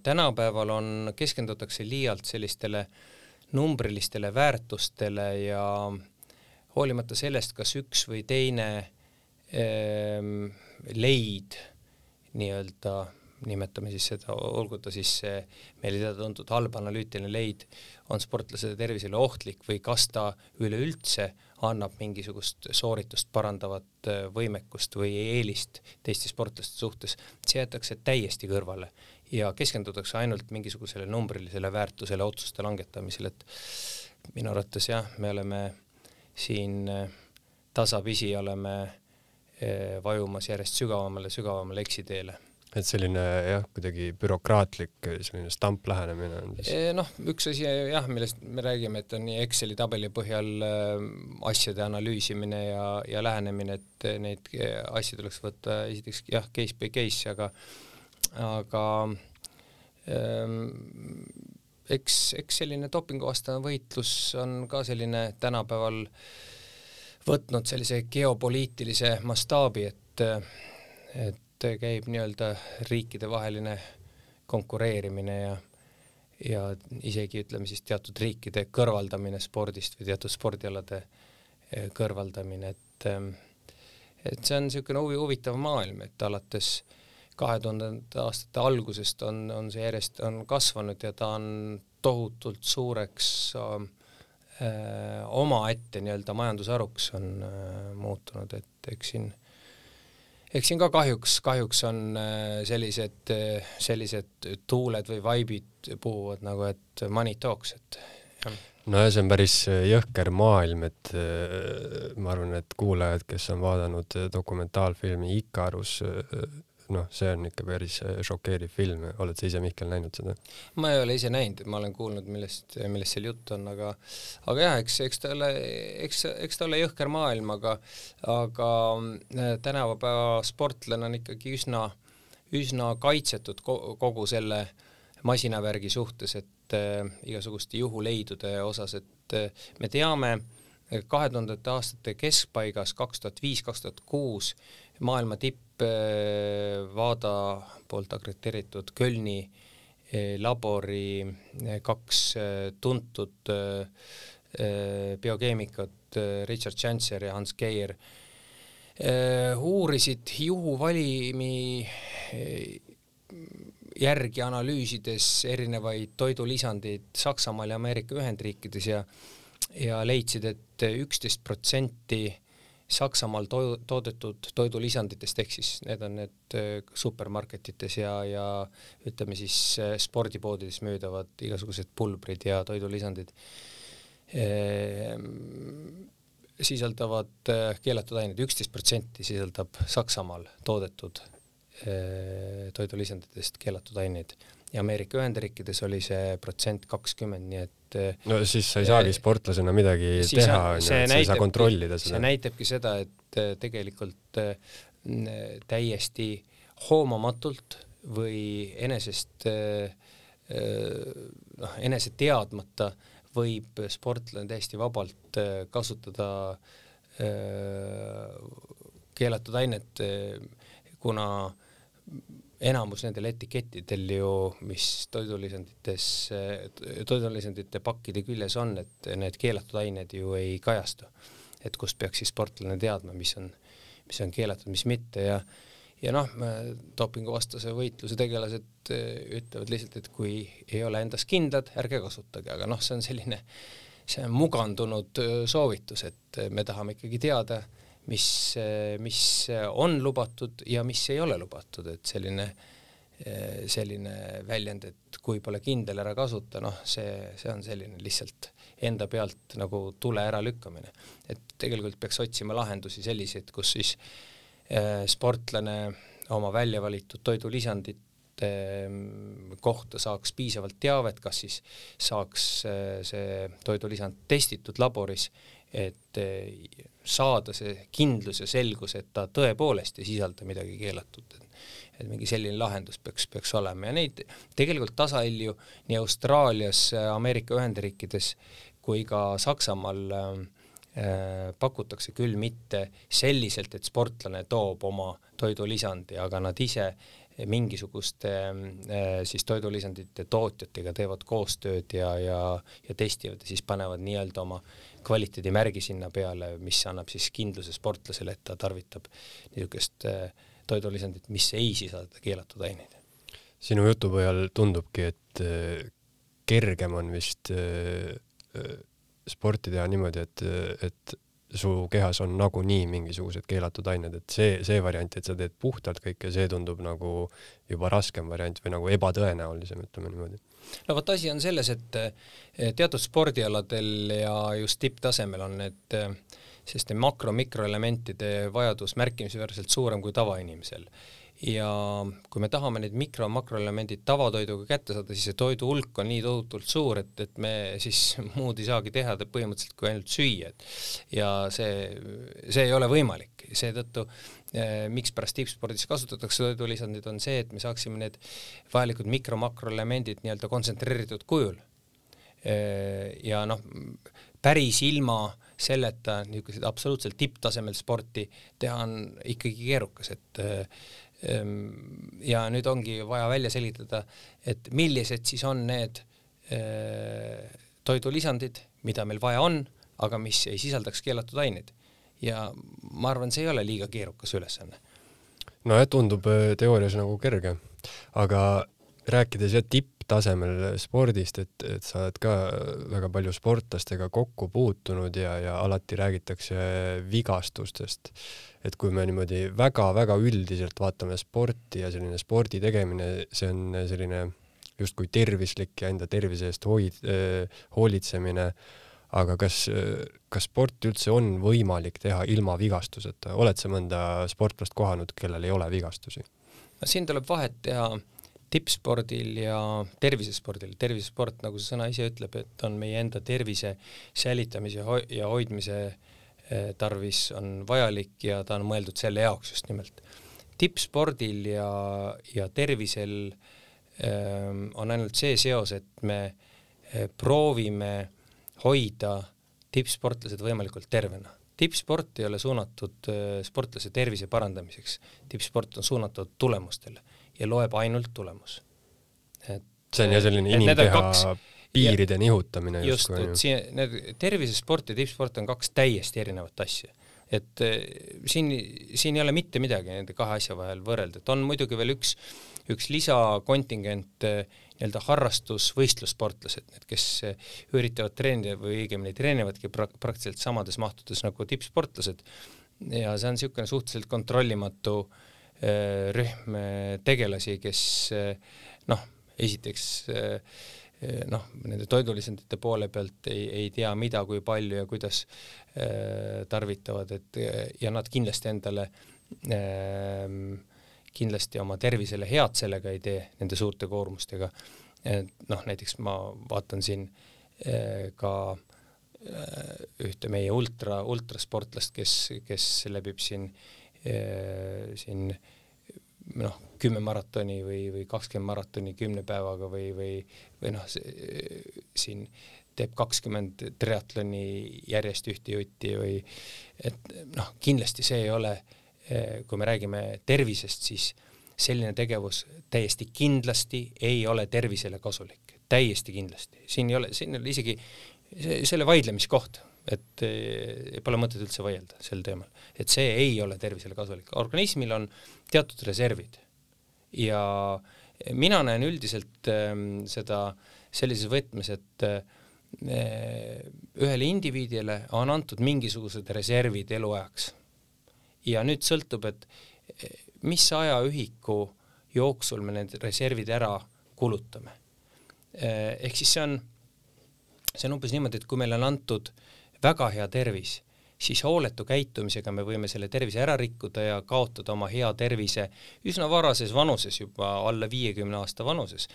tänapäeval on, keskendutakse liialt sellistele numbrilistele väärtustele ja hoolimata sellest, kas üks või teine Ehm, leid nii-öelda, nimetame siis seda, olgu ta siis meile teada-tuntud halb analüütiline leid, on sportlase tervisele ohtlik või kas ta üleüldse annab mingisugust sooritust parandavat äh, võimekust või eelist teiste sportlaste suhtes, see jäetakse täiesti kõrvale ja keskendutakse ainult mingisugusele numbrilisele väärtusele otsuste langetamisel, et minu arvates jah, me oleme siin äh, tasapisi oleme Eh, vajumas järjest sügavamale, sügavamale eksiteele. Et selline jah, kuidagi bürokraatlik selline stamp lähenemine on siis? Noh, üks asi jah, millest me räägime, et on nii Exceli tabeli põhjal äh, asjade analüüsimine ja, ja lähenemine, et neid asju tuleks võtta esiteks jah, case by case, aga aga ähm, eks, eks selline dopinguvastane võitlus on ka selline tänapäeval äh, võtnud sellise geopoliitilise mastaabi, et, et käib nii-öelda riikidevaheline konkureerimine ja ja isegi ütleme siis teatud riikide kõrvaldamine spordist või teatud spordialade eh, kõrvaldamine, et et see on niisugune huvi, huvitav maailm, et alates kahe tuhandete aastate algusest on, on see järjest, on kasvanud ja ta on tohutult suureks Äh, omaette nii-öelda majandusharuks on äh, muutunud, et eks siin, eks siin ka kahjuks, kahjuks on äh, sellised, sellised tuuled või vaibid puhuvad nagu, et money talks, et jah. No ja see on päris jõhker maailm, et ma arvan, et kuulajad, kes on vaadanud dokumentaalfilmi Ikarus, noh, see on ikka päris äh, šokeeriv film, oled sa ise, Mihkel, näinud seda? ma ei ole ise näinud, ma olen kuulnud, millest, millest seal juttu on, aga aga jah, eks, eks ta ole, eks, eks ta ole jõhker maailm, aga aga äh, tänapäeva sportlane on ikkagi üsna, üsna kaitsetud kogu selle masinavärgi suhtes, et äh, igasuguste juhuleidude osas, et äh, me teame kahe tuhandete aastate keskpaigas, kaks tuhat viis, kaks tuhat kuus maailma tipp Vaada poolt akrediteeritud Kölni eh, labori eh, kaks tuntud biokeemikut Richard Chancer ja Hans Geier uurisid juhuvalimi järgi analüüsides erinevaid toidulisandeid Saksamaal ja Ameerika Ühendriikides ja ja leidsid, et üksteist protsenti Saksamaal to toodetud toidulisanditest, ehk siis need on need äh, supermarketites ja, ja ütleme siis äh, spordipoodides müüdavad igasugused pulbrid ja toidulisandid ehm, sisaldavad äh, keelatud ained, üksteist protsenti sisaldab Saksamaal toodetud toidulisanditest keelatud aineid. Ja Ameerika Ühendriikides oli see protsent kakskümmend, nii et äh, no siis sa ei saagi äh, sportlasena midagi teha, onju, et sa ei saa kontrollida seda. see näitabki seda, et äh, tegelikult täiesti hoomamatult või enesest noh, enese teadmata võib sportlane täiesti vabalt kasutada keelatud ainet, kuna enamus nendel etikettidel ju, mis toidulisandites, toidulisandite pakkide küljes on, et need keelatud ained ju ei kajastu. et kust peaks siis sportlane teadma, mis on, mis on keelatud, mis mitte ja ja noh, dopinguvastase võitluse tegelased eh, ütlevad lihtsalt, et kui ei ole endas kindlad, ärge kasutage, aga noh, see on selline, see on mugandunud eh, soovitus, et me tahame ikkagi teada, mis, mis on lubatud ja mis ei ole lubatud, et selline, selline väljend, et kui pole kindel, ära kasuta, noh, see, see on selline lihtsalt enda pealt nagu tule äralükkamine. et tegelikult peaks otsima lahendusi selliseid, kus siis eh, sportlane oma välja valitud toidulisandit kohta saaks piisavalt teavet, kas siis saaks eh, see toidulisand testitud laboris et eh, saada see kindlus ja selgus, et ta tõepoolest ei sisalda midagi keelatud. et mingi selline lahendus peaks, peaks olema ja neid tegelikult tasahilju nii Austraalias, Ameerika Ühendriikides kui ka Saksamaal äh, pakutakse küll mitte selliselt, et sportlane toob oma toidulisandi, aga nad ise mingisuguste äh, siis toidulisandite tootjatega teevad koostööd ja, ja, ja testivad ja siis panevad nii-öelda oma kvaliteedimärgi sinna peale, mis annab siis kindluse sportlasele, et ta tarvitab niisugust äh, toidulisandit, mis ei sisalda keelatud aineid. sinu jutu põhjal tundubki, et äh, kergem on vist sporti teha niimoodi, et, et su kehas on nagunii mingisugused keelatud ained, et see, see variant, et sa teed puhtalt kõike, see tundub nagu juba raskem variant või nagu ebatõenäolisem, ütleme niimoodi. no vot, asi on selles, et teatud spordialadel ja just tipptasemel on need selliste makro-mikroelementide vajadus märkimisväärselt suurem kui tavainimesel ja kui me tahame neid mikro- ja makroelemendid tavatoiduga kätte saada, siis see toidu hulk on nii tohutult suur, et, et me siis muud ei saagi teha põhimõtteliselt kui ainult süüa, et ja see, see ei ole võimalik, seetõttu eh, mikspärast tippspordis kasutatakse toidulisandid, on see, et me saaksime need vajalikud mikro-makroelemendid nii-öelda kontsentreeritud kujul eh,. ja noh, päris ilma selleta niisuguseid absoluutselt tipptasemel sporti teha on ikkagi keerukas, et eh, ja nüüd ongi vaja välja selgitada, et millised siis on need eh, toidulisandid, mida meil vaja on, aga mis ei sisaldaks keelatud aineid. ja ma arvan, see ei ole liiga keerukas ülesanne. nojah, tundub eh, teoorias nagu kerge, aga rääkides jah tipptasemel spordist, et, et sa oled ka väga palju sportlastega kokku puutunud ja, ja alati räägitakse vigastustest. et kui me niimoodi väga-väga üldiselt vaatame sporti ja selline spordi tegemine, see on selline justkui tervislik ja enda tervise eest hoid- äh,, hoolitsemine, aga kas, kas sport üldse on võimalik teha ilma vigastuseta, oled sa mõnda sportlast kohanud, kellel ei ole vigastusi? no siin tuleb vahet teha tippspordil ja tervisespordil. tervisesport, nagu see sõna ise ütleb, et on meie enda tervise säilitamise ja hoidmise eh, tarvis on vajalik ja ta on mõeldud selle jaoks just nimelt. tippspordil ja, ja tervisel ähm, on ainult see seos, et me äh, proovime hoida tippsportlased võimalikult tervena tippsport ei ole suunatud äh, sportlase tervise parandamiseks, tippsport on suunatud tulemustele ja loeb ainult tulemus. et see on jah selline inimkeha piiride ja, nihutamine just, et siin need tervisesport ja tippsport on kaks täiesti erinevat asja. et äh, siin, siin ei ole mitte midagi nende kahe asja vahel võrrelda, et on muidugi veel üks, üks lisakontingent äh, nii-öelda harrastusvõistlussportlased, need, kes eh, üritavad treenida või õigemini treenivadki pra-, praktiliselt samades mahtudes nagu tippsportlased ja see on niisugune suhteliselt kontrollimatu äh, rühm tegelasi, kes äh, noh, esiteks äh, noh, nende toidulisandite poole pealt ei, ei tea, mida, kui palju ja kuidas äh, tarvitavad, et ja nad kindlasti endale äh, kindlasti oma tervisele head sellega ei tee nende suurte koormustega. et noh, näiteks ma vaatan siin eh, ka eh, ühte meie ultra, ultrasportlast, kes, kes läbib siin, eh, siin noh, kümme maratoni või, või kakskümmend maratoni kümne päevaga või, või, või noh, siin teeb kakskümmend triatloni järjest ühte jutti või et noh, kindlasti see ei ole kui me räägime tervisest, siis selline tegevus täiesti kindlasti ei ole tervisele kasulik, täiesti kindlasti, siin ei ole, siin ei ole isegi selle vaidlemiskoht, et eh, pole mõtet üldse vaielda sel teemal, et see ei ole tervisele kasulik, organismil on teatud reservid. Ja mina näen üldiselt äh, seda sellises võtmes, et äh, ühele indiviidile on antud mingisugused reservid eluajaks. Ja nüüd sõltub, et eh, mis ajaühiku jooksul me need reservid ära kulutame. Eh, ehk siis see on, see on umbes niimoodi, et kui meile on antud väga hea tervis, siis hooletu käitumisega me võime selle tervise ära rikkuda ja kaotada oma hea tervise üsna varases vanuses, juba alla viiekümne aasta vanuses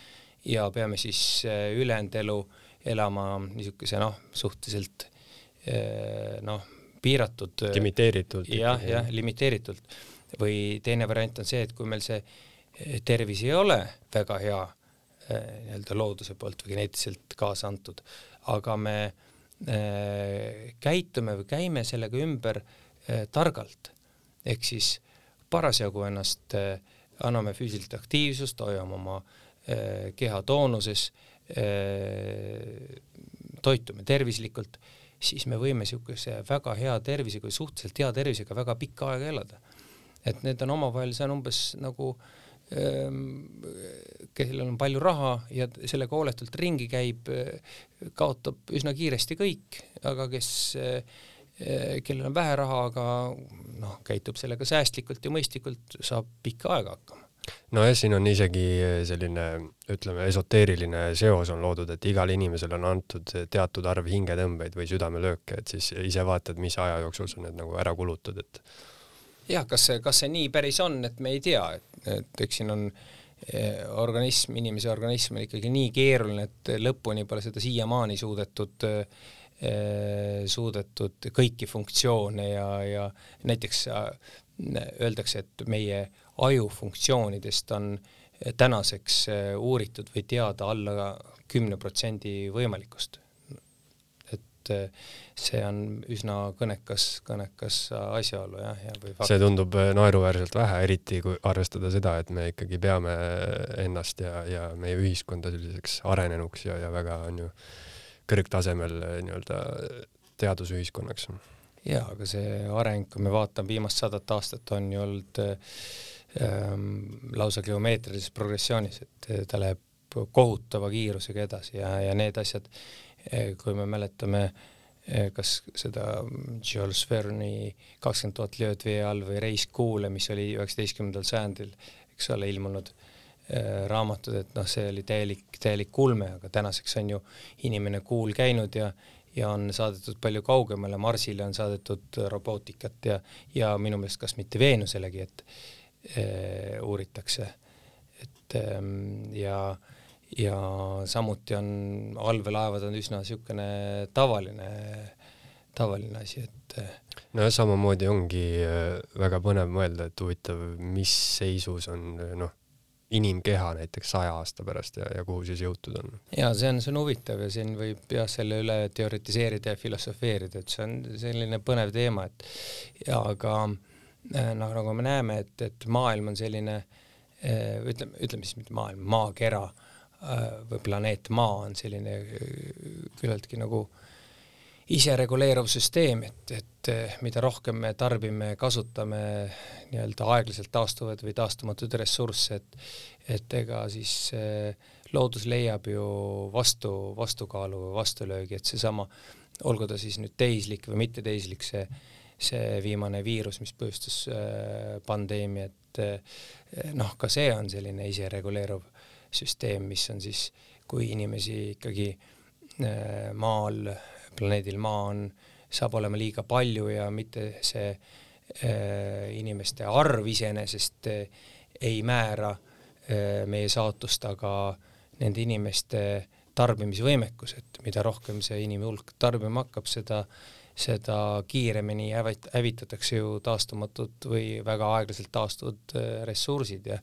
ja peame siis eh, ülejäänud elu elama niisuguse noh, suhteliselt noh, piiratud. limiteeritud. jah, jah, limiteeritult. või teine variant on see, et kui meil see eh, tervis ei ole väga hea eh, nii-öelda looduse poolt või geneetiliselt kaasa antud, aga me käitume või käime sellega ümber äh, targalt, ehk siis parasjagu ennast äh, anname füüsilist aktiivsust, hoiame oma äh, keha toonuses äh,, toitume tervislikult siis me võime niisuguse väga hea tervisega või suhteliselt hea tervisega väga pikka aega elada. et need on omavahel, see on umbes nagu ähm, kellel on palju raha ja sellega hooletult ringi käib, kaotab üsna kiiresti kõik, aga kes, äh, kellel on vähe raha, aga noh, käitub sellega säästlikult ja mõistlikult, saab pikka aega hakkama. Nojah, siin on isegi selline, ütleme, esoteeriline seos on loodud, et igale inimesele on antud teatud arv hingetõmbeid või südamelööke, et siis ise vaatad, mis aja jooksul sa need nagu ära kulutad, et jah, kas see, kas see nii päris on, et me ei tea, et, et eks siin on eh, organism, inimese organism on ikkagi nii keeruline, et lõpuni pole seda siiamaani suudetud eh, suudetud kõiki funktsioone ja, ja näiteks öeldakse, et meie aju funktsioonidest on tänaseks äh, uuritud või teada alla kümne protsendi võimalikust. Et äh, see on üsna kõnekas, kõnekas asjaolu jah, ja või fakt. see tundub äh, naeruväärselt vähe, eriti kui arvestada seda, et me ikkagi peame ennast ja, ja meie ühiskonda selliseks arenenuks ja, ja väga on ju kõrgtasemel nii-öelda teadusühiskonnaks jaa, aga see areng, kui me vaatame viimast sadat aastat, on ju olnud ähm, lausa geomeetrilises progressioonis, et ta läheb kohutava kiirusega edasi ja, ja need asjad, eh, kui me mäletame eh, kas seda Jules Verne'i kakskümmend tuhat lööd vee all või Reis kuule, mis oli üheksateistkümnendal sajandil, eks ole, ilmunud äh, raamatud, et noh, see oli täielik, täielik kulme, aga tänaseks on ju inimene kuul käinud ja ja on saadetud palju kaugemale, Marsile on saadetud robootikat ja, ja minu meelest kas mitte Veenuselegi, et äh, uuritakse. et ähm, ja, ja samuti on allveelaevad on üsna niisugune tavaline, tavaline asi, et nojah, samamoodi ongi väga põnev mõelda, et huvitav, mis seisus on noh inimkeha näiteks saja aasta pärast ja, ja kuhu siis jõutud on? ja see on, see on huvitav ja siin võib jah, selle üle teoritiseerida ja filosofeerida, et see on selline põnev teema, et ja aga noh, nagu me näeme, et, et maailm on selline eh, ütleme, ütleme siis mitte maailm, maakera eh, või planeet Maa on selline küllaltki nagu isereguleeruv süsteem, et, et mida rohkem me tarbime, kasutame nii-öelda aeglaselt taastuvaid või taastumatuid ressursse, et et ega siis loodus leiab ju vastu, vastukaalu või vastulöögi, et seesama, olgu ta siis nüüd tehislik või mittetehislik, see, see viimane viirus, mis põhjustas pandeemia, et noh, ka see on selline isereguleeruv süsteem, mis on siis, kui inimesi ikkagi maal, planeedil Maa on, saab olema liiga palju ja mitte see inimeste arv iseenesest ei määra äh, Äh, meie saatust, aga nende inimeste tarbimisvõimekus, et mida rohkem see inimhulk tarbima hakkab, seda, seda kiiremini hävit-, hävitatakse ju taastumatud või väga aeglaselt taastuvad äh, ressursid ja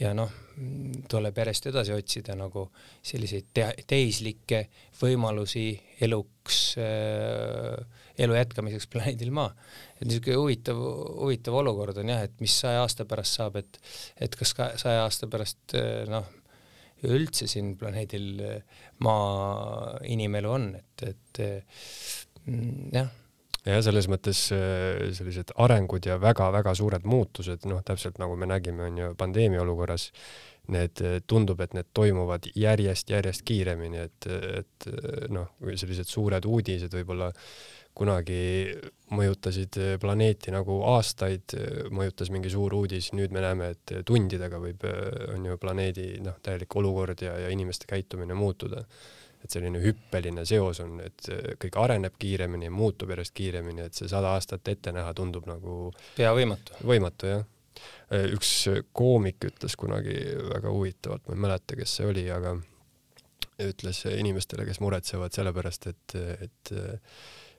ja noh, tuleb järjest edasi otsida nagu selliseid te-, tehislikke võimalusi eluks äh,, elu jätkamiseks planeedil Maa. et niisugune huvitav, huvitav olukord on jah, et mis saja aasta pärast saab, et et kas ka saja aasta pärast noh, üldse siin planeedil Maa inimelu on, et, et mm, jah ja selles mõttes äh, sellised arengud ja väga-väga suured muutused, noh, täpselt nagu me nägime, on ju pandeemia olukorras, need tundub, et need toimuvad järjest-järjest kiiremini, et, et noh, sellised suured uudised võib-olla kunagi mõjutasid planeeti nagu aastaid, mõjutas mingi suur uudis, nüüd me näeme, et tundidega võib, on ju, planeedi noh, täielik olukord ja, ja inimeste käitumine muutuda. Et selline hüppeline seos on, et kõik areneb kiiremini ja muutub järjest kiiremini, et see sada aastat ette näha tundub nagu pea võimatu. võimatu, jah. üks koomik ütles kunagi väga huvitavalt, ma ei mäleta, kes see oli, aga ütles inimestele, kes muretsevad selle pärast, et, et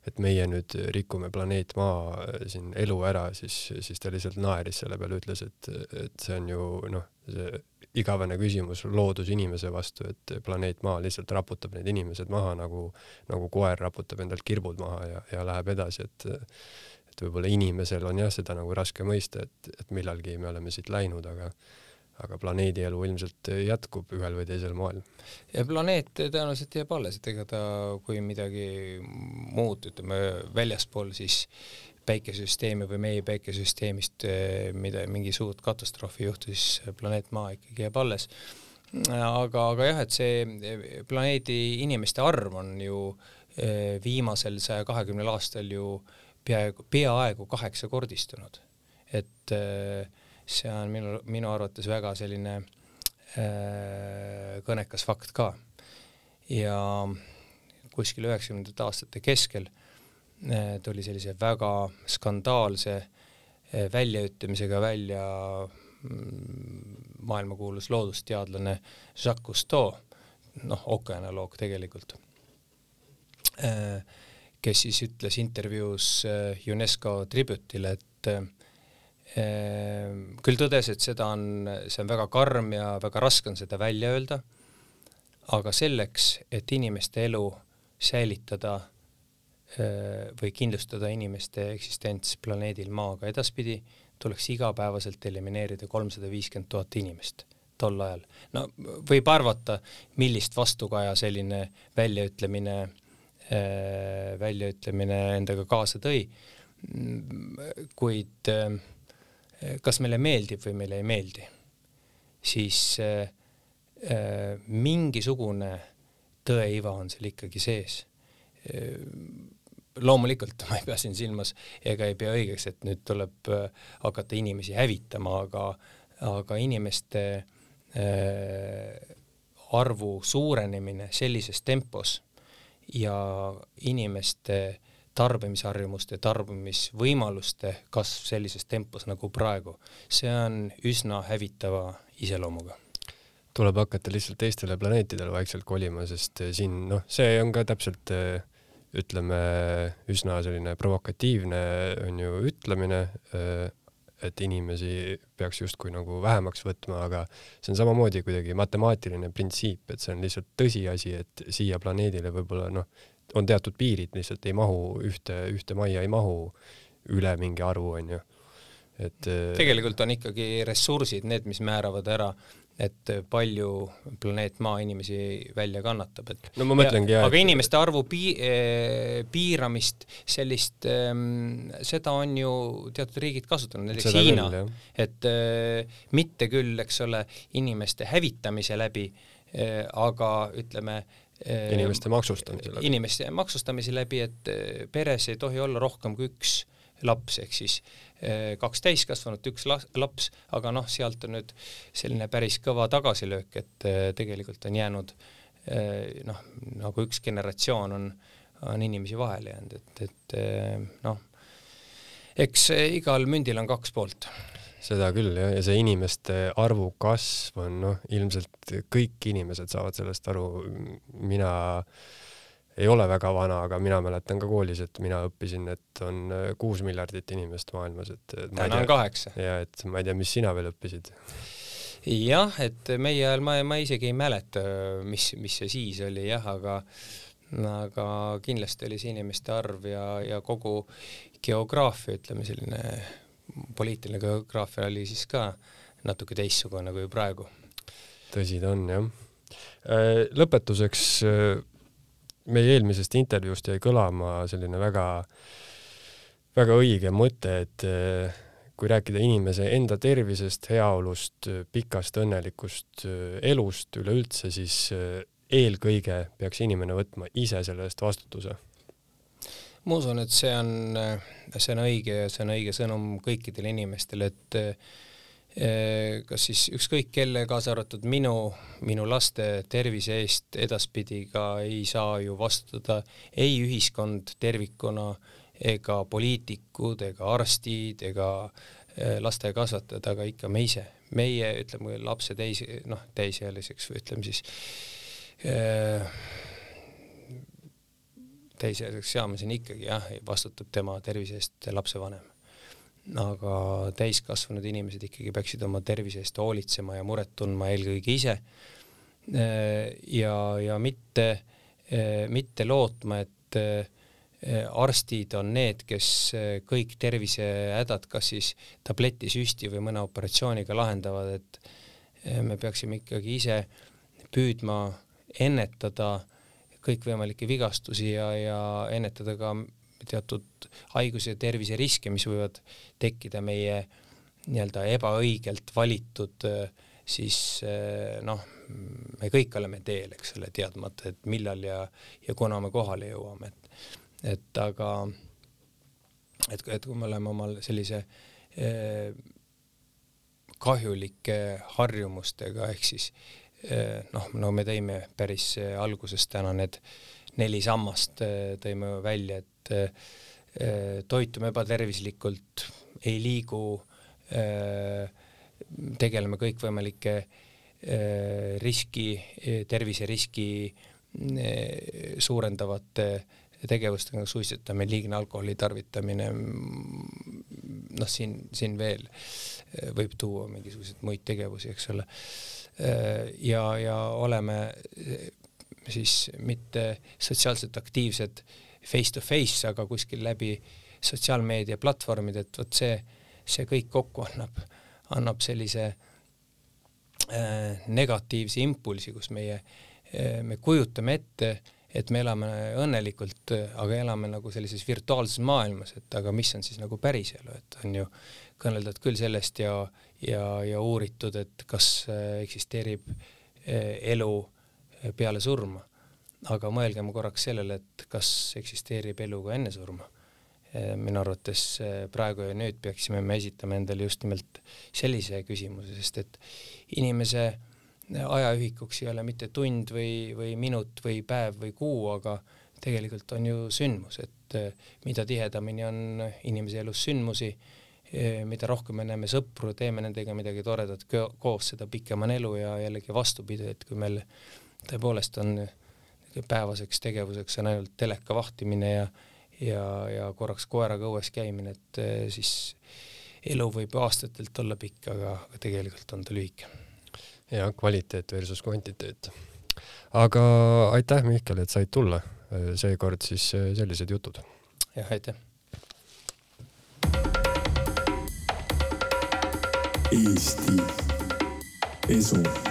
et meie nüüd rikume planeet Maa äh, siin elu ära, siis, siis ta lihtsalt naeris selle peale, ütles, et, et see on ju noh, see igavene küsimus loodus inimese vastu, et planeet Maa lihtsalt raputab need inimesed maha nagu, nagu koer raputab endalt kirbud maha ja, ja läheb edasi, et et võib-olla inimesel on jah, seda nagu raske mõista, et, et millalgi me oleme siit läinud, aga aga planeedi elu ilmselt jätkub ühel või teisel moel. ja planeet tõenäoliselt jääb alles, et ega ta, kui midagi muud, ütleme väljaspool siis päikesesüsteemi või meie päikesesüsteemist, mida, mingi suurt katastroofi ei juhtu, siis planeet Maa ikkagi jääb alles. aga, aga jah, et see planeedi inimeste arv on ju eh, viimasel saja kahekümnel aastal ju peaaegu, peaaegu kaheksakordistunud. et see on minu, minu arvates väga selline kõnekas fakt ka. ja kuskil üheksakümnendate aastate keskel tuli sellise väga skandaalse äh, väljaütlemisega välja mm, maailmakuulus loodusteadlane Jacques Cousteau, noh, ookeanoloog tegelikult äh,, kes siis ütles intervjuus äh, UNESCO tributile, et äh, küll tõdes, et seda on, see on väga karm ja väga raske on seda välja öelda, aga selleks, et inimeste elu säilitada või kindlustada inimeste eksistents planeedil Maa ka edaspidi, tuleks igapäevaselt elimineerida kolmsada viiskümmend tuhat inimest tol ajal. no võib arvata, millist vastukaja selline väljaütlemine, ehm, väljaütlemine endaga kaasa tõi, kuid äh, kas meile meeldib või meile ei meeldi, siis äh, äh, mingisugune tõeiva on seal ikkagi sees äh,. Loomulikult ma ei pea siin silmas ega ei pea õigeks, et nüüd tuleb äh, hakata inimesi hävitama, aga, aga inimeste äh, arvu suurenemine sellises tempos ja inimeste tarbimisharjumuste, tarbimisvõimaluste kasv sellises tempos nagu praegu, see on üsna hävitava iseloomuga. Tuleb hakata lihtsalt teistele planeetidele vaikselt kolima, sest eh, siin noh, see on ka täpselt eh, ütleme üsna selline provokatiivne on ju ütlemine, et inimesi peaks justkui nagu vähemaks võtma, aga see on samamoodi kuidagi matemaatiline printsiip, et see on lihtsalt tõsiasi, et siia planeedile võib-olla noh, on teatud piirid, lihtsalt ei mahu ühte, ühte majja ei mahu üle mingi arvu, onju. Et tegelikult on ikkagi ressursid need, mis määravad ära et palju planeet Maa inimesi välja kannatab, et no ma mõtlengi jah. aga et... inimeste arvu pi-, eh, piiramist, sellist ähm,, seda on ju teatud riigid kasutanud, näiteks seda Hiina, et äh, mitte küll, eks ole, inimeste hävitamise läbi äh,, aga ütleme äh, inimeste maksustamise läbi. inimeste maksustamise läbi, et peres ei tohi olla rohkem kui üks laps, ehk siis eh, kaks täiskasvanut, üks laps, aga noh, sealt on nüüd selline päris kõva tagasilöök, et eh, tegelikult on jäänud eh, noh, nagu üks generatsioon on, on inimesi vahele jäänud, et, et noh, eks igal mündil on kaks poolt. Seda küll jah, ja see inimeste arvu kasv on noh, ilmselt kõik inimesed saavad sellest aru, mina äh, ei ole väga vana, aga mina mäletan ka koolis, et mina õppisin, et on äh, kuus miljardit inimest maailmas, et täna on kaheksa. ja et ma ei tea, mis sina veel õppisid? jah, et meie ajal ma, ma isegi ei mäleta, mis, mis see siis oli jah, aga aga kindlasti oli see inimeste arv ja, ja kogu geograafia, ütleme selline poliitiline geograafia oli siis ka natuke teistsugune kui praegu. tõsi ta on jah. Äh, lõpetuseks äh, meie eelmisest intervjuust jäi kõlama selline väga, väga õige mõte, et eh, kui rääkida inimese enda tervisest, heaolust, pikast õnnelikust eh, elust üleüldse, siis eh, eelkõige peaks inimene võtma ise selle eest vastutuse. ma usun, et see on, see on õige ja see on õige sõnum kõikidele inimestele, et kas siis ükskõik kelle, kaasa arvatud minu, minu laste tervise eest edaspidi ka ei saa ju vastutada ei ühiskond tervikuna ega poliitikud ega arstid ega eh, laste kasvatajad, aga ikka me ise. meie, ütleme, lapse täis, noh, täisealiseks või ütleme siis äh, täisealiseks saamiseni ikkagi jah, vastutab tema tervise eest lapsevanem aga täiskasvanud inimesed ikkagi peaksid oma tervise eest hoolitsema ja muret tundma eelkõige ise. ja, ja mitte, mitte lootma, et arstid on need, kes kõik tervisehädad kas siis tableti, süsti või mõne operatsiooniga lahendavad, et me peaksime ikkagi ise püüdma ennetada kõikvõimalikke vigastusi ja, ja ennetada ka teatud haiguse ja terviseriske, mis võivad tekkida meie nii-öelda ebaõigelt valitud siis noh, me kõik oleme teel, eks ole, teadmata, et millal ja, ja kuna me kohale jõuame, et, et aga et, et kui me oleme omal sellise eh, kahjulike harjumustega, ehk siis eh, noh, no me tõime päris alguses täna need neli sammast tõime välja, et eh, toitume ebatervislikult, ei liigu, eh, tegeleme kõikvõimalike riski, terviseriski suurendavate tegevustega, suitsetamine, liigne alkoholi tarvitamine, noh, siin, siin veel võib tuua mingisuguseid muid tegevusi, eks ole. ja, ja oleme siis mitte sotsiaalselt aktiivsed face to face, aga kuskil läbi sotsiaalmeedia platvormid, et vot see, see kõik kokku annab, annab sellise äh, negatiivse impulsi, kus meie äh,, me kujutame ette, et me elame õnnelikult, aga elame nagu sellises virtuaalses maailmas, et aga mis on siis nagu päriselu, et on ju kõneldud küll sellest ja, ja, ja uuritud, et kas äh, eksisteerib äh, elu äh, peale surma. Aga mõelgem korraks sellele, et kas eksisteerib elu ka enne surma. minu arvates praegu ja nüüd peaksime me esitama endale just nimelt sellise küsimuse, sest et inimese ajaühikuks ei ole mitte tund või, või minut või päev või kuu, aga tegelikult on ju sündmus, et mida tihedamini on inimese elus sündmusi, mida rohkem me näeme sõpru, teeme nendega midagi toredat koos, seda pikem on elu ja jällegi vastupidi, et kui meil tõepoolest on päevaseks tegevuseks on ainult teleka vahtimine ja ja, ja korraks koeraga õues käimine, et siis elu võib aastatelt olla pikk, aga, tegelikult on ta lühike. ja kvaliteet versus kvantiteet. aga aitäh, Mihkel, et said tulla. seekord siis sellised jutud. jah, aitäh. Eesti Esu